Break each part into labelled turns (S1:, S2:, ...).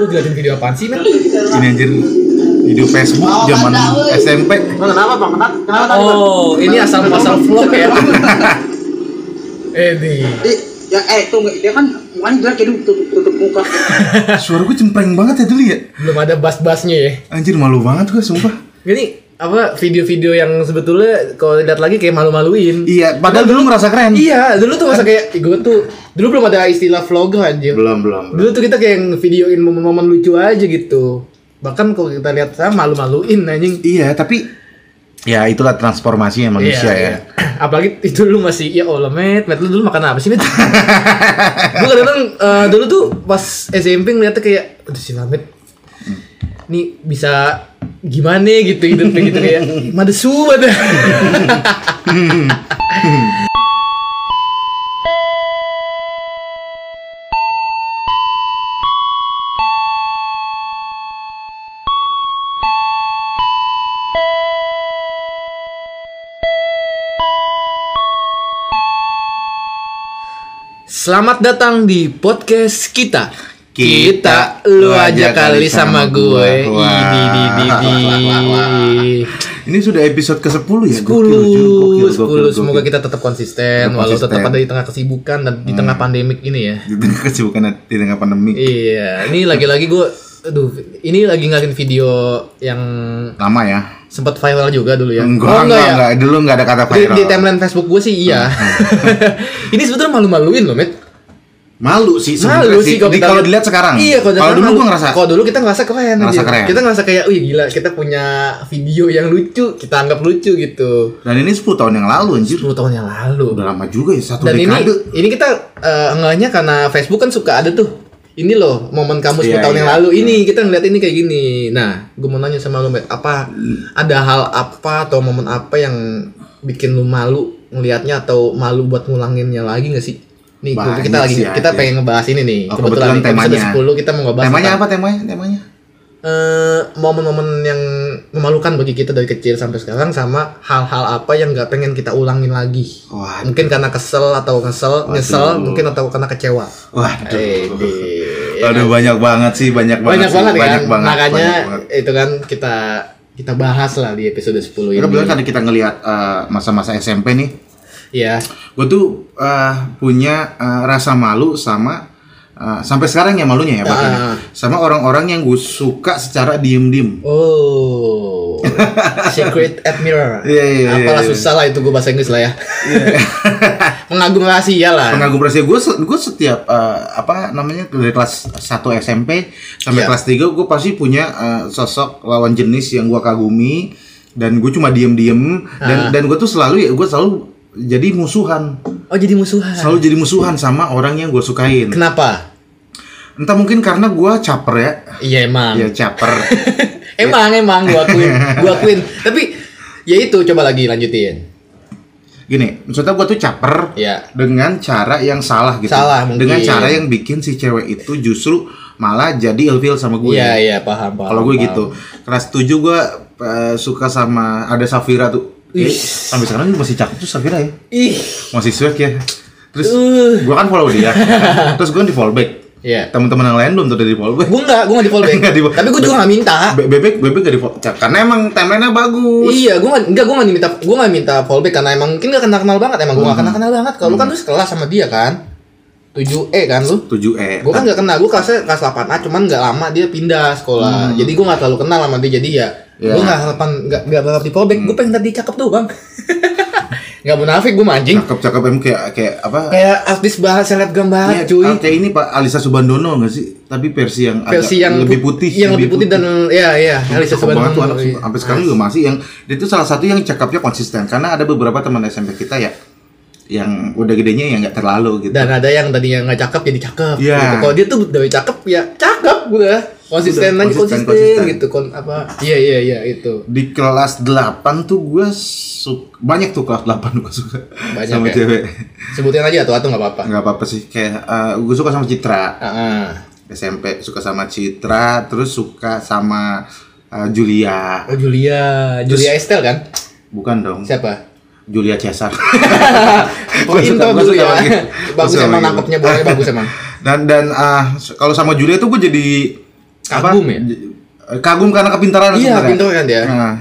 S1: Lu liatin video apaan sih, men?
S2: Ini anjir video Facebook zaman SMP.
S3: Bang, kenapa bang? Kenapa, kenapa tadi bang?
S1: Oh, ini asal muasal vlog ya. eh nih.
S3: Eh, ya eh tuh nggak- dia kan mukanya jelek jadi tutup, tutup muka.
S2: Suara gue cempreng banget ya dulu ya.
S1: Belum ada bas-basnya ya.
S2: Anjir malu banget gue sumpah.
S1: Ini apa video-video yang sebetulnya kalau lihat lagi kayak malu-maluin.
S2: Iya, padahal dulu merasa keren.
S1: Iya, dulu tuh masa kayak gue tuh dulu belum ada istilah vlogger anjir.
S2: Belum, belum.
S1: Dulu tuh kita kayak videoin momen-momen lucu aja gitu. Bahkan kalau kita lihat saya malu-maluin anjing.
S2: Iya, tapi ya itulah transformasi manusia
S1: Iya,
S2: ya.
S1: iya. Apalagi itu lu masih ya Allah met, met lu dulu makan apa sih met? gue kadang-kadang eh, dulu tuh pas SMP ngeliatnya kayak aduh si Lamet nih bisa gimana gitu hidupnya gitu kayak madesu banget. Selamat datang di podcast kita.
S2: Kita,
S1: lu aja kali sama gue.
S2: Wah.
S1: Ini di di di.
S2: Ini sudah episode ke-10 ya?
S1: Sepuluh,
S2: Gokil, gokil, gokil,
S1: sepuluh.
S2: gokil.
S1: Semoga kita tetap konsisten,
S2: Tetap
S1: walau
S2: konsisten.
S1: tetap ada di tengah kesibukan dan di tengah pandemik ini ya.
S2: di tengah kesibukan di tengah pandemi.
S1: Iya, ini lagi-lagi gue, aduh, ini lagi ngeliatin video yang
S2: Lama ya?
S1: sempat viral juga dulu ya.
S2: Enggak,
S1: Oh,
S2: enggak,
S1: ya?
S2: enggak, Dulu enggak ada kata
S1: Di,
S2: viral.
S1: di timeline Facebook gue sih iya. ini sebetulnya malu-maluin loh, Met.
S2: Malu sih
S1: Malu sih kalau
S2: kalau dilihat sekarang.
S1: Iya, kalau
S2: dulu gua ngerasa
S1: Kalau dulu kita ngerasa keren
S2: Ngerasa
S1: aja.
S2: keren.
S1: Kita ngerasa kayak, wih gila, kita punya video yang lucu, kita anggap lucu gitu.
S2: dan ini 10 tahun yang lalu anjir.
S1: 10 tahun yang lalu.
S2: Udah lama juga ya satu
S1: Dan ini
S2: dekade.
S1: ini kita eh, enggaknya karena Facebook kan suka ada tuh. Ini loh momen kamu 10
S2: Iya,
S1: tahun yang
S2: iya.
S1: lalu. Ini kita ngeliat ini kayak gini. Nah, gue mau nanya sama lu, Met, apa ada hal apa atau momen apa yang bikin lu malu ngelihatnya atau malu buat ngulanginnya lagi gak sih? Nih,
S2: Banyak
S1: kita lagi
S2: sih,
S1: kita
S2: ada.
S1: pengen ngebahas ini nih.
S2: Oh,
S1: kebetulan,
S2: kebetulan
S1: di episode
S2: temanya.
S1: 10 kita mau ngebahas
S2: Temanya
S1: tentang,
S2: apa temanya? Temanya?
S1: eh, momen-momen yang memalukan bagi kita dari kecil sampai sekarang sama hal-hal apa yang nggak pengen kita ulangin lagi.
S2: Wah,
S1: Mungkin karena kesel atau kesel, nyesel,
S2: Waduh.
S1: mungkin atau karena kecewa.
S2: waduh.
S1: Eh, ya
S2: Aduh banyak banget sih, banyak banget.
S1: banyak
S2: sih,
S1: banget
S2: banyak
S1: kan.
S2: banget.
S1: Makanya
S2: banyak banget.
S1: itu kan kita kita bahas lah di episode 10 ini.
S2: Karena kita ngelihat eh, masa-masa SMP nih,
S1: Iya.
S2: gue tuh eh, punya eh, rasa malu sama eh, sampai sekarang ya malunya ya bahkan ya.
S1: Ah.
S2: sama orang-orang yang gue suka secara diem-diem.
S1: Oh. Secret admirer.
S2: Iya, iya, iya,
S1: Apalah
S2: iya.
S1: susah lah itu gue bahasa Inggris lah ya. Pengagum rahasia lah.
S2: Pengagum rahasia gue gue setiap eh, apa namanya dari kelas 1 SMP sampai
S1: Iya.
S2: kelas 3 gue pasti punya eh, sosok lawan jenis yang gue kagumi dan gue cuma diem-diem dan
S1: Ah.
S2: dan gue tuh selalu ya gue selalu jadi musuhan
S1: Oh jadi musuhan.
S2: selalu jadi musuhan sama orang yang gue sukain
S1: Kenapa?
S2: entah mungkin karena gue caper ya
S1: Iya emang.
S2: ya caper
S1: Emang emang gua akuin, gua akuin. Tapi ya itu coba lagi lanjutin.
S2: gini maksudnya gue tuh caper
S1: Ya.
S2: dengan cara yang salah gitu
S1: Salah, mungkin.
S2: dengan cara yang bikin si cewek itu justru malah jadi ilfil sama gue
S1: Iya iya paham paham.
S2: Kalau gue
S1: paham.
S2: gitu. Kelas 7 gue eh, suka sama ada Safira tuh.
S1: Ih.
S2: Eh, sampai sekarang masih cakep tuh Safira ya.
S1: Ih.
S2: Masih swag ya. Terus
S1: Uh.
S2: gue kan follow dia. Terus gue di follow back.
S1: Iya.
S2: Teman-teman yang lain belum tuh udah di follow back.
S1: Gue enggak, gue enggak di follow back.
S2: Di-
S1: Tapi gue juga enggak minta.
S2: Be- Bebek bebek gak di follow. Karena emang timelinenya bagus.
S1: Iya, gue nggak, enggak, gue nggak minta, gue nggak minta follow back karena emang mungkin nggak kenal kenal banget, emang gue
S2: Hmm.
S1: nggak kenal kenal banget. Kalau lu kan tuh sekelas sama dia kan, 7 E kan lu.
S2: 7 E.
S1: Gue kan nggak kenal, gue kelasnya kelas 8 A, cuman nggak lama dia pindah sekolah. Jadi gue nggak terlalu kenal sama dia, jadi ya,
S2: Hmm. Ya.
S1: gue nggak harapan nggak nggak berharap di follow back. Gue pengen tadi cakep tuh bang. Nggak munafik gue mancing.
S2: Cakep-cakep emang kayak kayak apa?
S1: Kayak artis bahas selebgram banget
S2: Iya,
S1: cuy.
S2: kayak ini Pak Alisa Subandono nggak sih? Tapi versi yang agak
S1: Versi yang
S2: lebih
S1: put-
S2: putih,
S1: yang lebih putih, dan ya ya Alisa
S2: Cakep banget tuh anak
S1: Subandono.
S2: sampai sekarang juga masih yang dia itu salah satu yang cakapnya konsisten karena ada beberapa teman SMP kita ya yang udah gedenya yang nggak terlalu gitu.
S1: Dan ada yang tadinya nggak cakep jadi cakep.
S2: Iya.
S1: Gitu. Kalau dia tuh dari cakep ya cakep udah. Konsisten
S2: Udah, konsisten,
S1: konsisten,
S2: konsisten.
S1: gitu kon apa. Iya iya iya itu.
S2: Di kelas 8 tuh gue su- banyak tuh kelas 8 gue suka
S1: Banyak
S2: sama
S1: ya?
S2: cewek.
S1: Sebutin aja atau atau nggak apa-apa.
S2: nggak apa-apa sih kayak gue suka sama Citra
S1: Ah, ah.
S2: SMP suka sama Citra terus suka sama eh, Julia
S1: Oh Julia, Julia Estelle kan?
S2: bukan dong
S1: Siapa?
S2: Julia Cesar
S1: Oh dulu
S2: suka
S1: ya.
S2: lagi.
S1: bagus emang nangkepnya bolanya bagus emang.
S2: dan dan ah, kalau sama Julia tuh gue jadi
S1: Kagum ya?
S2: Kagum karena kepintaran
S1: Iya, pintar kan dia.
S2: Nah,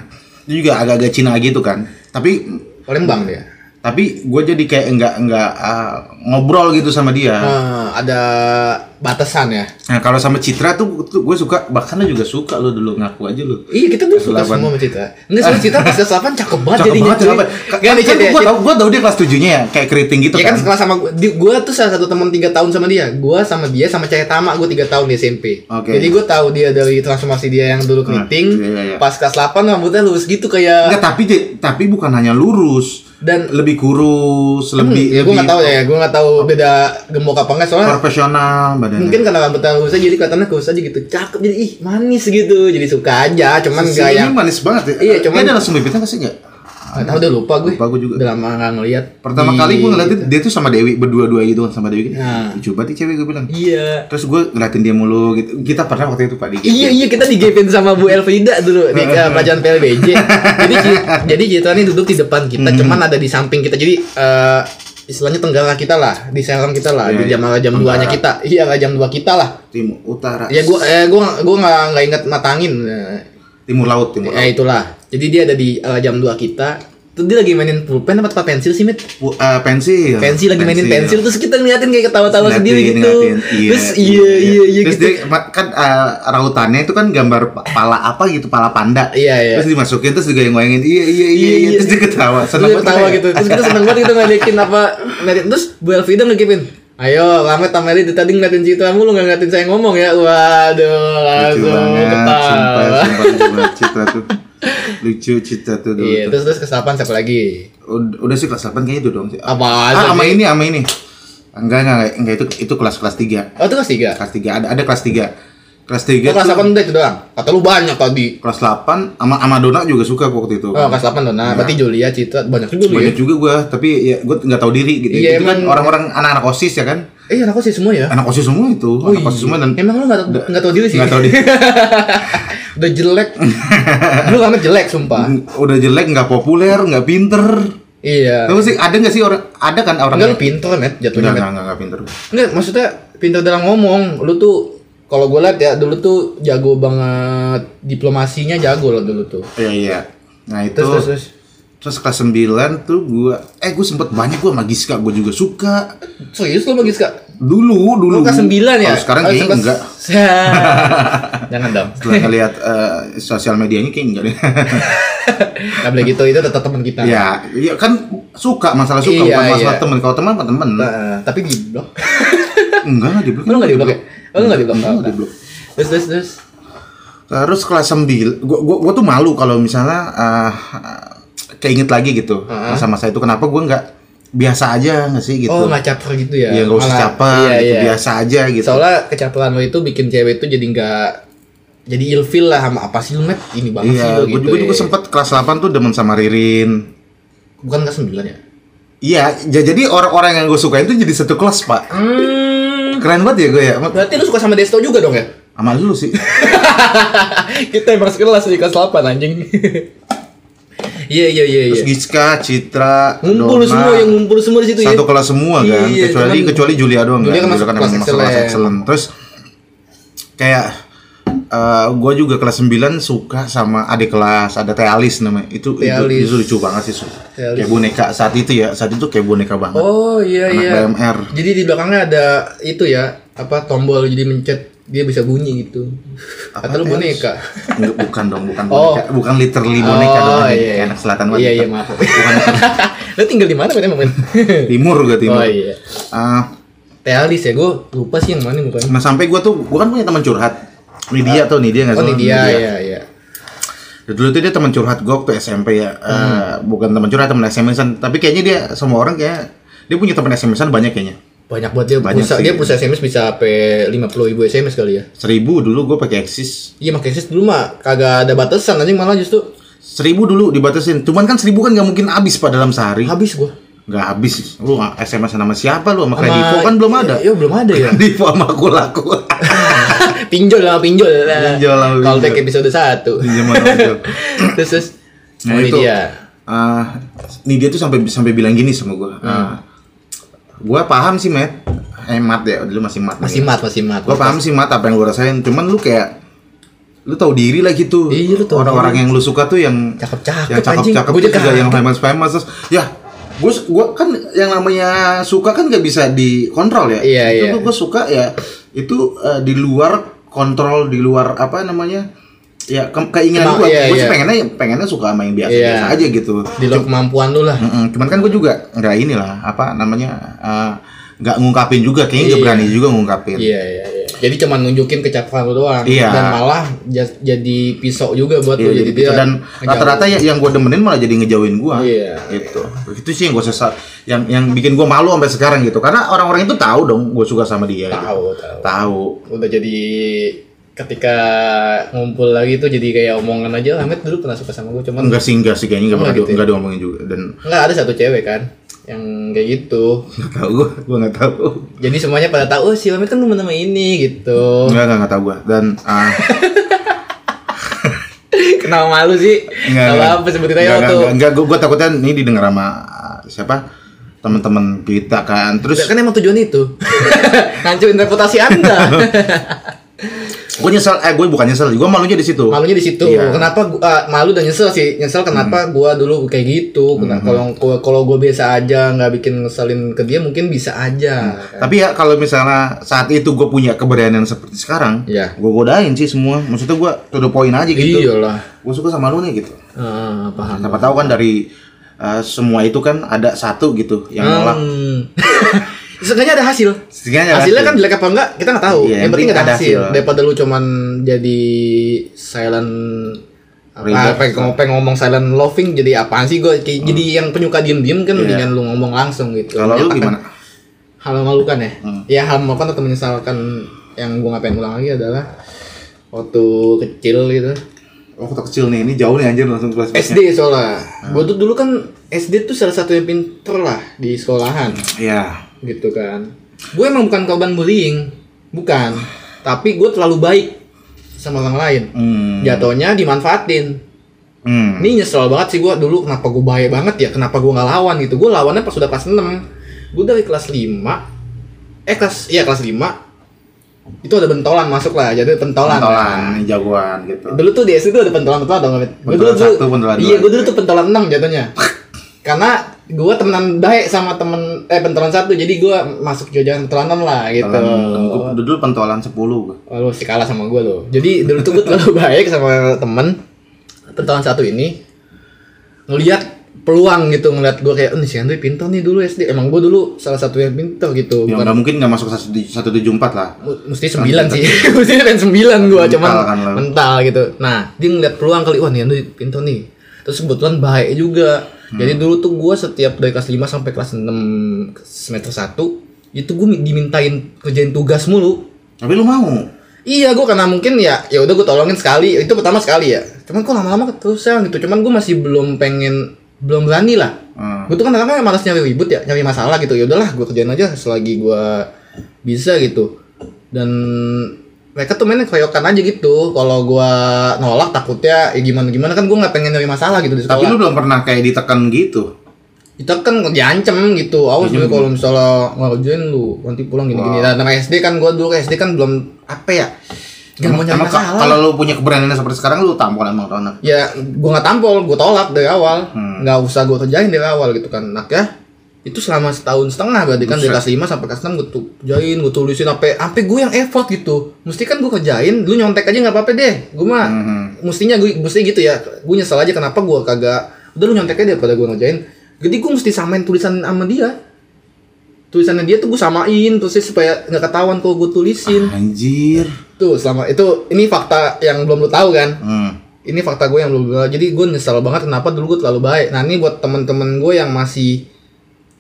S2: dia juga agak-agak Cina gitu kan. Tapi
S1: Palembang dia.
S2: Tapi gue jadi kayak enggak enggak ah, ngobrol gitu sama dia.
S1: Eh, ada batasan ya.
S2: Nah kalau sama Citra tuh, gue suka bahkan lo juga suka lo dulu ngaku aja lo.
S1: Iya kita tuh suka
S2: Kelas
S1: semua sama Citra. Enggak soalnya Citra pas kelas 8 cakep banget
S2: Cakep
S1: jadinya.
S2: banget, cakep banget.
S1: Gak
S2: Kan
S1: Citra.
S2: gue tau, gue tau dia kelas tujuhnya ya, kayak keriting gitu
S1: Ya kan
S2: kan.
S1: sekelas sama gue, tuh salah satu teman tiga tahun sama dia. Gue sama dia sama cewek Tama gue tiga tahun di SMP.
S2: Oke.
S1: Jadi gue tahu dia dari transformasi dia yang dulu keriting.
S2: iya, iya, iya.
S1: Pas kelas 8 rambutnya lurus gitu kayak.
S2: Enggak, tapi tapi bukan hanya lurus
S1: Dan
S2: lebih kurus,
S1: Hmm,
S2: lebih
S1: ya gue nggak tahu ya, gue nggak tahu beda gemuk apa enggak soalnya
S2: profesional badannya.
S1: mungkin karena rambutnya lurus aja jadi kelihatannya kurus aja gitu cakep jadi ih manis gitu jadi suka aja cuman gak yang
S2: manis banget ya.
S1: Iya, cuman-
S2: dia ada langsung bibitnya kasih enggak?
S1: Tahu udah lupa gue
S2: Lupa gue juga.
S1: udah lama nggak ngeliat
S2: Pertama
S1: Di-
S2: kali gue ngeliatin dia tuh sama Dewi berdua-dua gitu kan sama Dewi.
S1: Nah.
S2: Coba nih cewek gue bilang.
S1: iya
S2: Terus gue ngeliatin dia mulu gitu. Kita pernah waktu itu Pak di
S1: Iya iya kita digepin sama Bu Elvida dulu di uh, pelajaran PLBJ. jadi jadi Citra ini duduk di depan kita,
S2: Hmm.
S1: cuman ada di samping kita. Jadi eh, istilahnya tenggara kita lah, di serang kita lah,
S2: Iya,
S1: di jam
S2: iya.
S1: jam
S2: Tenggara.
S1: duanya kita. Iya nggak jam dua kita lah.
S2: timur utara.
S1: Ya gua eh gua gua nggak nggak inget matangin.
S2: Timur laut, timur
S1: Ya
S2: laut.
S1: itulah. Jadi dia ada di eh, jam 2 kita. Terus dia lagi mainin pulpen apa apa pensil sih, Mit?
S2: Eh, pensil.
S1: Pensil lagi mainin pensil terus kita ngeliatin kayak ketawa-tawa sendiri gitu.
S2: ngeliatin.
S1: Terus iya iya iya
S2: Terus
S1: gitu.
S2: dia kan eh, rautannya itu kan gambar pa- pala apa gitu, pala panda.
S1: Iya, iya.
S2: Terus dimasukin terus juga yang ngoyangin iya iya iya,
S1: Iya,
S2: iya.
S1: iya.
S2: terus dia ketawa. Seneng banget
S1: ketawa
S2: ya.
S1: gitu. Terus kita seneng banget gitu ngeliatin apa ngeliatin terus Bu Elvida ngegipin. Ayo, Lamet sama Eli tadi ngeliatin Citra mulu nggak ngeliatin saya ngomong ya. Waduh,
S2: Lucu
S1: langsung
S2: banget,
S1: ketawa.
S2: banget Citra tuh. Lucu Citra tuh dulu.
S1: Iya, terus terus ke siapa lagi?
S2: Udah, udah sih kelas 8 kayaknya itu dong.
S1: Apa
S2: Ah, sama ini, sama ini. Enggak, enggak, enggak, enggak itu itu kelas kelas 3.
S1: Oh, itu kelas 3.
S2: Kelas 3 ada ada kelas 3. Kelas 3
S1: Oh, kelas 8 udah itu doang. Kata lu banyak tadi.
S2: kelas 8 sama sama Dona juga suka waktu itu.
S1: Oh, kelas 8 tuh. Nah, berarti Julia, Citra banyak juga lu ya.
S2: Banyak juga gua, tapi ya gua nggak tahu diri gitu.
S1: Iya,
S2: itu kan
S1: emang-
S2: orang-orang anak-anak OSIS ya kan?
S1: Eh, anak sih semua ya?
S2: Anak OSIS semua itu,
S1: Oh,
S2: anak OSIS
S1: iya.
S2: semua dan
S1: Emang lu nggak tau- nggak tahu diri sih?
S2: nggak tahu diri.
S1: Udah jelek. lu Lamet jelek sumpah.
S2: udah jelek, nggak populer, nggak pinter.
S1: Iya.
S2: Tapi sih ada nggak sih orang ada kan orang
S1: Enggak lu pintar, Met, jatuhnya,
S2: Enggak,
S1: Met.
S2: enggak, enggak, enggak pinter.
S1: Enggak, maksudnya pintar dalam ngomong. Lu tuh kalau gue liat ya dulu tuh jago banget diplomasinya jago loh dulu tuh.
S2: Iya, iya. Nah, itu
S1: Terus terus terus.
S2: Terus kelas 9 tuh gua eh gua sempet banyak gua sama Giska gua juga suka.
S1: Serius lu magis kak?
S2: Dulu, dulu.
S1: Lu kelas 9 ya?
S2: Kalau sekarang
S1: Oh,
S2: kayaknya enggak.
S1: Jangan dong.
S2: Setelah ngeliat eh, sosial medianya kayak enggak deh.
S1: Gak boleh gitu, itu tetap teman kita.
S2: ya, iya kan suka masalah suka
S1: Iya,
S2: bukan masalah
S1: iya.
S2: temen. Kalau teman apa temen.
S1: Nah, tapi di blok.
S2: Enggak di blok.
S1: Lu nggak di blok ya? Oh, lu nggak di blok.
S2: Enggak di blok.
S1: Terus terus terus.
S2: Terus kelas 9, gua, gua, gua tuh malu kalau misalnya eh, keinget lagi gitu
S1: Heeh.
S2: masa-masa itu kenapa gua nggak biasa aja nggak sih gitu.
S1: Oh, nggak caper gitu ya?
S2: Iya nggak usah
S1: Malah-
S2: caper,
S1: Iya,
S2: gitu,
S1: iya.
S2: biasa aja gitu.
S1: Soalnya kecaperan lo itu bikin cewek itu jadi nggak jadi ilfil lah sama apa sih lu met ini banget sih
S2: Iya,
S1: lo
S2: gue
S1: gitu
S2: juga,
S1: ya.
S2: juga sempet kelas 8 tuh demen sama Ririn.
S1: bukan kelas 9 ya
S2: Iya, ja- jadi orang-orang yang gue sukain tuh jadi satu kelas, Pak.
S1: hmm,
S2: Keren banget ya gue ya.
S1: Berarti lu suka sama Desto juga dong ya
S2: Sama lu sih.
S1: kita emang sekelas di kelas 8 anjing iya iya iya
S2: Terus
S1: iya
S2: Giska, Citra,
S1: ngumpul
S2: Dona,
S1: semua yang ngumpul semua di situ ya
S2: satu kelas semua kan,
S1: Iya,
S2: kecuali
S1: cuman-
S2: kecuali Julia doang
S1: Julia kan masuk
S2: Julia
S1: kelas
S2: emang masuk kelas
S1: excellent.
S2: excellent. Terus kayak eh gue juga kelas 9 suka sama adik kelas ada Teh Alis namanya itu itu,
S1: Teh
S2: itu lucu banget sih Su.
S1: Teh Alis.
S2: kayak boneka saat itu ya saat itu kayak boneka banget
S1: oh iya
S2: anak
S1: iya
S2: BMR
S1: jadi di belakangnya ada itu ya apa tombol jadi mencet dia bisa bunyi gitu
S2: Apa,
S1: atau lu
S2: Teh Alis?
S1: boneka
S2: Enggak, bukan dong, bukan
S1: Oh.
S2: boneka, bukan literally boneka dong,
S1: iya, iya.
S2: anak selatan banget.
S1: Iya, iya,
S2: Bukan-
S1: maaf.
S2: Bukan
S1: lu tinggal di mana emang
S2: timur gue timur.
S1: oh iya
S2: Ah,
S1: Teh Alis ya gue lupa sih yang mana mukanya
S2: nah sampai gue tuh, gue kan punya teman curhat. Nidia tuh, Nidia nggak
S1: oh
S2: salah,
S1: ini dia ya ya
S2: Dulu tuh dia teman curhat gue waktu SMP ya, Eh,
S1: Hmm.
S2: bukan teman curhat, teman SMS-an. Tapi kayaknya dia semua orang kayak dia punya teman SMS-an banyak kayaknya.
S1: banyak buat dia
S2: Banyak
S1: pulsa
S2: sih.
S1: dia pulsa SMS bisa sampai 50 ribu SMS kali ya
S2: Seribu dulu gue pakai Axis.
S1: iya makanya sih dulu mah kagak ada batasan anjing malah justru
S2: Seribu dulu dibatasin. Cuman kan seribu kan nggak mungkin habis pak dalam sehari.
S1: habis gua
S2: Nggak habis. Lu SMS sama siapa lu? Sama
S1: Sama-
S2: Kredivo kan belum ada.
S1: iya belum ada ya
S2: Kredivo sama aku laku.
S1: pinjol lah pinjol lah
S2: Pinjol lah,
S1: episode 1
S2: Pinjaman pinjol.
S1: terus terus
S2: Nah,
S1: oh, ini
S2: itu.
S1: dia
S2: Ah, nih dia tuh sampai sampai bilang gini sama gue.
S1: Hmm.
S2: gue paham sih, Matt. Eh, mat ya, dulu masih mat.
S1: masih mat masih mat
S2: Gue paham sih mat apa yang lu rasain. Cuman lu kayak lu tahu diri lah gitu.
S1: Iya,
S2: Orang-orang yang lu suka tuh yang
S1: Cakep-cakep,
S2: yang cakep-cakep
S1: Gua juga
S2: yang
S1: kaget.
S2: famous famous terus ya gue gua kan yang namanya suka kan nggak bisa dikontrol ya.
S1: Iya,
S2: itu
S1: iya.
S2: gue suka ya itu eh, di luar kontrol di luar apa namanya ya ke- keinginan gue
S1: iya,
S2: gue sih
S1: iya.
S2: pengennya pengennya suka sama yang biasa-biasa
S1: Iya.
S2: aja gitu
S1: Di luar kemampuan lu lah.
S2: Mm-mm. Cuman kan gue juga nggak inilah apa namanya eh, nggak ngungkapin juga kayaknya nggak
S1: Iya.
S2: berani juga ngungkapin.
S1: Iya iya iya. Jadi cuma nunjukin kecapean lu doang
S2: Iya.
S1: dan malah ja- jadi pisau juga buat
S2: Iya,
S1: lu jadi dia
S2: dan rata-rata ya, yang gue demenin malah jadi ngejauhin gue.
S1: Iya.
S2: Gitu. Itu sih yang gue sesat, yang yang bikin gue malu sampai sekarang gitu. Karena orang-orang itu tahu dong gue suka sama dia. gitu.
S1: tahu tahu.
S2: Tahu.
S1: Udah jadi ketika ngumpul lagi tuh jadi kayak omongan aja Ahmed dulu pernah suka sama gue cuman
S2: Enggak sih, enggak sih kayaknya enggak
S1: Oh,
S2: pernah
S1: gitu ya?
S2: enggak diomongin juga dan
S1: nggak ada satu cewek kan yang kayak gitu
S2: nggak tahu gue, gue nggak tahu.
S1: jadi semuanya pada tahu oh si Ahmed kan temen sama ini gitu
S2: Enggak, enggak, enggak tahu gue. Dan ah,
S1: kenapa malu sih
S2: enggak, enggak.
S1: apa sebutin aja
S2: Enggak,
S1: waktu
S2: enggak, enggak, gue, gue takutnya ini didengar sama ah, siapa? Teman-teman kita kan. Terus
S1: kan emang tujuan itu. Ngancurin reputasi anda.
S2: Gue nyesel eh gue bukan nyesel gue malunya di situ.
S1: Malunya di situ.
S2: Iya.
S1: kenapa gua, ah, malu dan nyesel sih? Nyesel kenapa gua dulu kayak gitu? Kalau gua- kalau gue biasa aja nggak bikin ngeselin ke dia mungkin bisa aja
S2: tapi ya kalau misalnya saat itu gue punya keberanian seperti sekarang
S1: Iya.
S2: gue godain sih semua. Maksudnya gue to the point aja gitu.
S1: Iyalah.
S2: Gue suka sama lu nih gitu.
S1: Ah, paham.
S2: Siapa tahu kan dari eh, semua itu kan ada satu gitu yang nolak
S1: Hmm. Seenggaknya ada hasil.
S2: Ada
S1: Hasilnya
S2: hasil.
S1: kan jelek apa enggak kita nggak tahu.
S2: Iya,
S1: yang
S2: yang
S1: penting ada
S2: ada
S1: hasil.
S2: hasil.
S1: Daripada lu cuman jadi silent apa pengen ngomong, silent loving jadi apaan sih gue jadi yang penyuka diem-diem kan
S2: Iya.
S1: mendingan lu ngomong langsung gitu.
S2: kalau lu gimana
S1: Hal memalukan ya.
S2: Hmm.
S1: Ya hal memalukan atau menyesalkan yang gue ngapain ulang lagi adalah waktu kecil gitu.
S2: Waktu kecil nih ini jauh nih anjir langsung kelas
S1: SD soalnya. Gue tuh dulu kan SD tuh salah satu yang pinter lah di sekolahan.
S2: ya
S1: gitu kan. Gue emang bukan korban bullying bukan. Tapi gue terlalu baik sama orang lain.
S2: Hmm.
S1: jatuhnya dimanfaatin.
S2: Hmm.
S1: ini nyesel banget sih gue dulu kenapa gue bahaya banget ya? Kenapa gue nggak lawan gitu? Gue lawannya pas udah kelas 6 gue dari kelas 5 eh kelas iya kelas 5 itu ada bentolan masuk lah jadi pentolan.
S2: Pentolan jagoan gitu.
S1: Dulu tuh di SD tuh ada pentolan pentolan dong dulu
S2: Pentolan
S1: tuh
S2: satu, pentolan
S1: iya gue dulu tuh pentolan 6 jatuhnya. Karena gue temenan baik sama temen eh pentolan satu jadi gue masuk jajaran pentolan 6 lah gitu.
S2: Pentolan- dulu pentolan 10 gue
S1: Oh, lu sih kalah sama gue loh. Jadi dulu tuh gue terlalu baik sama temen. Pentolan satu ini ngelihat peluang gitu ngeliat gue kayak, oh, nih si Andri pintar nih dulu SD. Emang gue dulu salah satu yang pintar gitu.
S2: ya
S1: Bukan
S2: nggak mungkin nggak masuk satu tujuh empat lah
S1: mesti sembilan sih. mesti kan sembilan gue cuman
S2: kan
S1: mental gitu. Nah dia ngeliat peluang kali, wah nih Andri pintar nih. Terus kebetulan baik juga.
S2: Hmm.
S1: Jadi dulu tuh gue setiap dari kelas 5 sampai kelas 6 semester 1 itu gue dimintain kerjain tugas mulu.
S2: tapi lu mau
S1: Iya, gue karena mungkin ya, ya udah gue tolongin sekali. Itu pertama sekali ya. Cuman kok lama-lama keterusan gitu. Cuman gue masih belum pengen, belum berani lah.
S2: Hmm.
S1: Gue tuh kan kadang-kadang malas nyari ribut ya, nyari masalah gitu. Ya udahlah, gue kerjain aja selagi gue bisa gitu. Dan mereka tuh mainnya keroyokan aja gitu. Kalau gue nolak takutnya ya gimana gimana kan gue nggak pengen nyari masalah gitu di
S2: tapi
S1: sekolah.
S2: lu belum pernah kayak ditekan gitu
S1: itu kan diancem gitu awas dulu kalau misalnya nggak kerjain lu nanti pulang gini-gini nah nama SD kan gua dulu SD kan belum apa ya nggak mau nyari masalah.
S2: kalau lu punya keberanian seperti sekarang lu tampol emang tuh anak
S1: ya gua nggak tampol gua tolak dari awal.
S2: Hmm.
S1: nggak usah gua kerjain dari awal gitu kan nak ya. Itu selama setahun setengah berarti kan dari kelas 5 sampai kelas 6 gue tuh kerjain gue tulisin sampai sampai gue yang effort gitu. Mesti kan gue kerjain lu nyontek aja nggak apa-apa deh. Gue mah
S2: Mhm.
S1: mestinya gue mesti gitu ya. Gue nyesel aja kenapa gue kagak udah lu nyontek aja daripada gue ngerjain. Jadi gue mesti samain tulisan sama dia tulisannya dia tuh gue samain terus supaya nggak ketahuan kalau gue tulisin.
S2: Anjir.
S1: Tuh selama itu ini fakta yang belum lu tahu kan?
S2: Hmm.
S1: ini fakta gue yang belum lu tahu. Jadi gue nyesel banget kenapa dulu gue terlalu baik. Nah ini buat temen-temen gue yang masih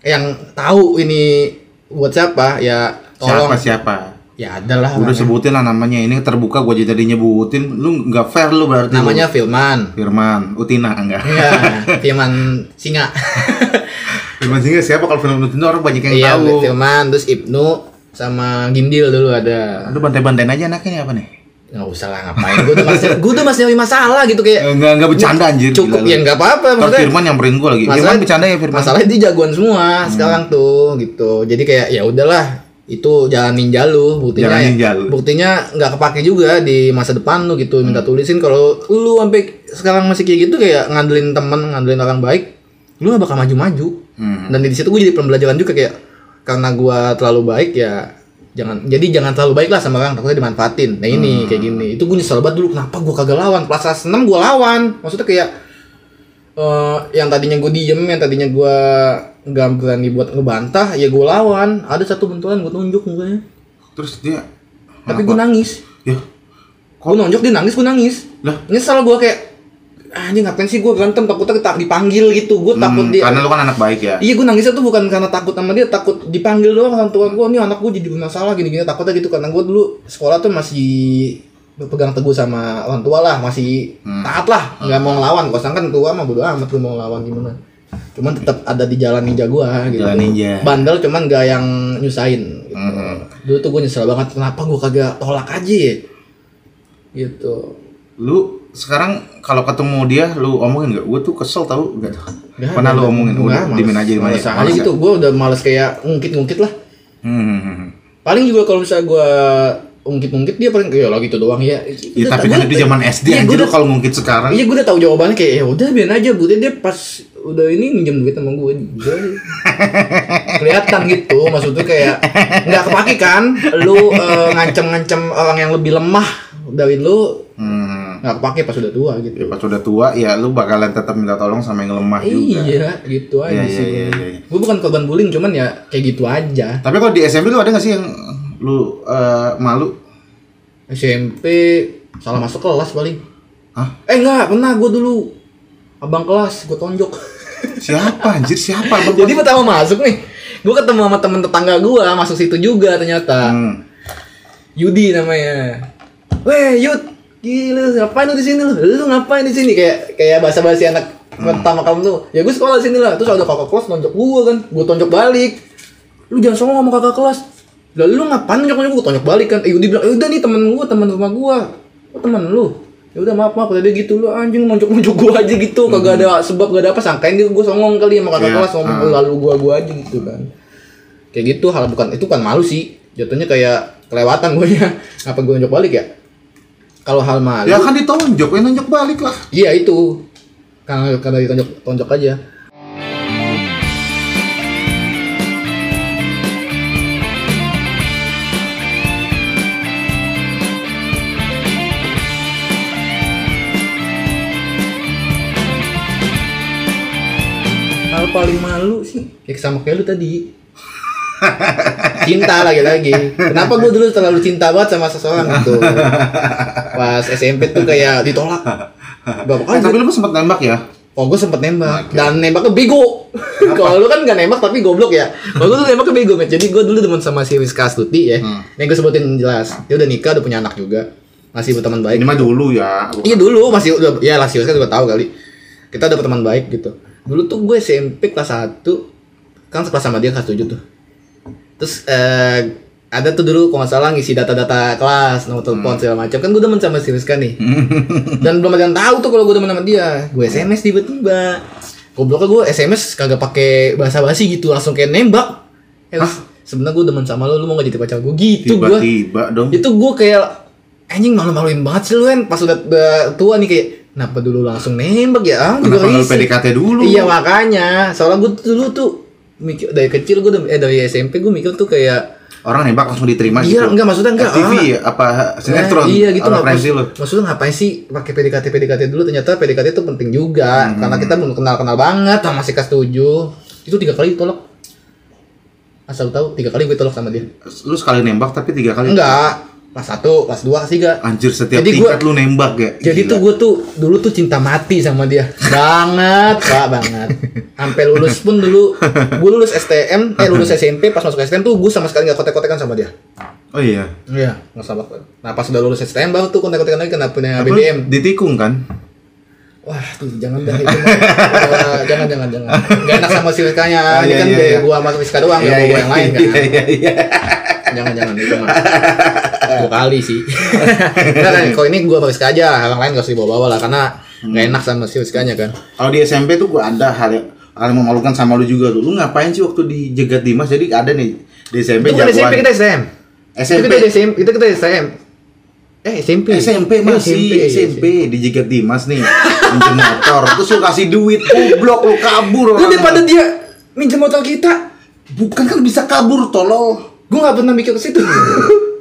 S1: yang tahu ini buat siapa ya tolong.
S2: Siapa siapa?
S1: Ya adalah
S2: udah
S1: namanya,
S2: sebutin lah namanya. Ini terbuka gua jadi nyebutin. Lu nggak fair lu berarti
S1: namanya Filman
S2: Firman Utina enggak.
S1: Iya, Firman Singa.
S2: Firman Singa siapa kalau Firman Utina orang banyak yang
S1: Iya,
S2: tahu
S1: Firman, terus Ibnu sama Gindil dulu ada.
S2: lu bantai-bantain aja anaknya nih apa nih
S1: Nggak usah lah ngapain. Gue udah masih gue udah masih nyari masalah gitu kayak
S2: enggak enggak bercanda anjir
S1: cukup ya nggak apa-apa maksudnya.
S2: Firman nyamperin gua lagi Firman bercanda ya Firman
S1: Masalahnya dia jagoan semua sekarang tuh gitu. Jadi kayak ya udahlah itu jalan ninja lu buktinya
S2: Jalan
S1: ya-
S2: ninja lu.
S1: buktinya nggak kepake juga di masa depan lu gitu minta
S2: Hmm.
S1: tulisin kalau lu sampai sekarang masih kayak gitu kayak ngandelin temen ngandelin orang baik lu gak bakal maju-maju.
S2: Hmm.
S1: dan di situ gue jadi pembelajaran juga kayak karena gua terlalu baik ya jangan jadi jangan terlalu baik lah sama orang takutnya dimanfaatin. Nah ini kayak gini. Itu gue nyesel banget dulu kenapa gua kagak lawan? Kelas 6 gua lawan. Maksudnya kayak eh yang tadinya gue diem yang tadinya gua nggak berani buat ngebantah ya gue lawan. Ada satu benturan gue tunjuk mukanya
S2: Terus dia
S1: tapi gue nangis.
S2: Ya.
S1: Gue nonjok dia nangis gue nangis.
S2: Lah?
S1: nyesel gue kayak ah, ini ngapain sih gue berantem takutnya kita dipanggil gitu gue takut
S2: Hmm,
S1: dia
S2: karena lu kan anak baik ya.
S1: Iya gue nangisnya tuh bukan karena takut sama dia, takut dipanggil doang orang tua gue. Nih anak gue jadi bermasalah gini-gini takutnya gitu karena gue dulu sekolah tuh masih berpegang teguh sama orang tua lah, masih taat lah, nggak mau ngelawan. Kalau kan tua mah bodo amat lu mau ngelawan gimana. Cuman tetap ada di jalan ninja gue gitu.
S2: Jalan ninja.
S1: Bandel cuman gak yang nyusahin. Gitu.
S2: Mhm.
S1: Dulu tuh gue nyesel banget kenapa gue kagak tolak aja ya. Gitu.
S2: Lu sekarang kalau ketemu dia lu omongin nggak? Gue tuh kesel tau nggak?
S1: Nggak,
S2: Pernah lu omongin? Udah dimin aja dimin
S1: Males
S2: aja.
S1: gitu.
S2: ya?
S1: Gue udah males kayak ngungkit-ngungkit lah.
S2: Hmm,
S1: paling juga kalau misalnya gue ungkit-ungkit dia paling kayak lagi gitu doang ya.
S2: Ya, tapi kan itu zaman SD
S1: Iya,
S2: anjir kalau ngungkit sekarang.
S1: Iya gue udah tahu jawabannya kayak ya udah biarin aja bu dia pas udah ini minjem duit sama gue kelihatan gitu maksudnya kayak nggak kepake kan lu eh, ngancem-ngancem orang yang lebih lemah dari lu
S2: Hmm.
S1: Nggak kepake pas udah tua
S2: Ya,
S1: gitu
S2: pas udah tua ya lu bakalan tetap minta tolong sama yang lemah juga.
S1: iya gitu aja
S2: Iya, iya,
S1: sih
S2: iya, iya.
S1: gue bukan korban bullying cuman ya kayak gitu aja
S2: Tapi kalau di SMP lu ada gak sih yang lu eh, malu?
S1: SMP salah masuk kelas paling
S2: Hah?
S1: eh enggak pernah gue dulu abang kelas gue tonjok
S2: Siapa anjir? Siapa? Abang
S1: Jadi pertama masuk nih, gue ketemu sama temen tetangga gue masuk situ juga ternyata.
S2: Hmm.
S1: Yudi namanya. Weh Yud, gila ngapain lu di sini lu? Lu ngapain di sini? Kayak kayak bahasa basi anak pertama kamu tuh. Ya gue sekolah di sini lah. Terus ada kakak kelas nonjok gue kan, gue tonjok balik. Lu jangan songong sama kakak kelas. Lalu lu ngapain nonjok nonjok gue tonjok balik kan? Eh bilang, "Eh, udah nih temen gue, temen rumah gue. Oh temen lu? Ya udah maaf maaf kata dia gitu lu anjing nonjok nonjok gue aja gitu kagak ada sebab gak ada apa sangkain dia gue songong kali sama kakak
S2: Iya,
S1: kelas ngomong
S2: ah.
S1: lalu gua gua aja gitu kan kayak gitu hal bukan itu kan malu sih jatuhnya kayak kelewatan gue ya apa gue nunjuk balik ya kalau hal malu
S2: Ya kan ditonjok, ya nonjok balik lah.
S1: iya itu. Karena karena ditonjok tonjok aja. Hal paling malu sih. Kayak sama kayak lu tadi cinta lagi-lagi kenapa gue dulu terlalu cinta banget sama seseorang gitu pas SMP tuh kayak ditolak berapa
S2: Eh,
S1: kali
S2: tapi lu sempet nembak ya?
S1: Oh gue sempet nembak
S2: Oke.
S1: dan nembaknya bego. Kalau lu kan gak nembak tapi goblok ya. Kalau gue tuh nembaknya bego, Met. Jadi gue dulu demen sama si Rizka Astuti ya.
S2: Hmm.
S1: Nih gue sebutin jelas. Dia udah nikah, udah punya anak juga. Masih berteman baik.
S2: Ini mah dulu ya.
S1: Iya dulu masih udah ya lah si Rizka juga tahu kali. Kita udah berteman baik gitu. Dulu tuh gue SMP kelas 1 kan sekelas sama dia kelas 7 tuh. Terus eh ada tuh dulu kalau nggak salah ngisi data-data kelas, nomor telepon segala macam. Kan gue demen sama si Rizka nih. Dan belum ada yang tahu tuh kalau gue demen sama dia. Gue SMS tiba-tiba. Gobloknya gue SMS kagak pakai bahasa basi gitu, langsung kayak nembak. Eh, sebenarnya gue demen sama lo, lu mau gak jadi pacar gue gitu gue.
S2: Tiba-tiba dong.
S1: Itu gue kayak anjing malu-maluin banget sih lu kan pas udah, udah tua nih kayak kenapa dulu langsung nembak ya? Ah,
S2: Kenapa
S1: risih.
S2: PDKT dulu?
S1: Iya makanya, soalnya gue dulu tuh mikir dari kecil gue eh dari SMP gue mikir tuh kayak
S2: Orang nembak langsung diterima
S1: Iya,
S2: gitu.
S1: enggak, maksudnya enggak,
S2: FTV
S1: ah.
S2: ya? Apa sinetron?
S1: Nah, iya gitu
S2: Apa
S1: nggak
S2: referensi lu?
S1: Maksudnya ngapain sih pakai PDKT PDKT dulu ternyata PDKT itu penting juga karena kita belum kenal kenal banget sama si kelas 7 itu tiga kali ditolak asal tahu tiga kali gue tolak sama dia
S2: Lu sekali nembak tapi tiga kali.
S1: enggak kelas satu kelas dua kelas tiga
S2: Anjir setiap
S1: Jadi
S2: tingkat
S1: gua-
S2: lu nembak ya.
S1: jadi
S2: Gila.
S1: tuh gue tuh dulu tuh cinta mati sama dia banget pak banget sampai lulus pun dulu gue lulus STM eh lulus SMP pas masuk STM tuh gue sama sekali nggak kontek-kontekan sama dia
S2: Oh iya.
S1: iya nggak sabar nah pas udah lulus STM baru tuh kontek-kontekan lagi kena punya BBM
S2: Ditikung kan?
S1: Wah, tuh jangan dah itu. Eh, jangan jangan jangan. Gak enak sama si Rizkanya.
S2: Oh,
S1: Ini
S2: iya,
S1: kan
S2: iya, iya.
S1: gua sama Rizka doang,
S2: Iya,
S1: gak
S2: iya,
S1: gua yang lain kan.
S2: Iya iya iya.
S1: Jangan jangan itu mah. Dua kali sih. Nah, kan kalau ini gua sama Rizka aja, orang lain gak usah dibawa-bawa lah karena gak enak sama si Rizkanya kan.
S2: Kalau di SMP tuh gua ada hal yang hal yang memalukan sama lu juga tuh. Lu ngapain sih waktu di Jegat Dimas? Jadi ada nih Di SMP
S1: Itu kan SMP
S2: jagoan.
S1: kita SM.
S2: SMP.
S1: Itu kita SMP, itu kita SM. Eh SMP.
S2: SMP
S1: Eh,
S2: masih SMP, dijegat Dimas nih minjem motor terus lu kasih duit goblok lu kabur
S1: Lu daripada dia minjem motor kita,
S2: bukan kan bisa kabur tolol
S1: gua nggak pernah mikir ke situ.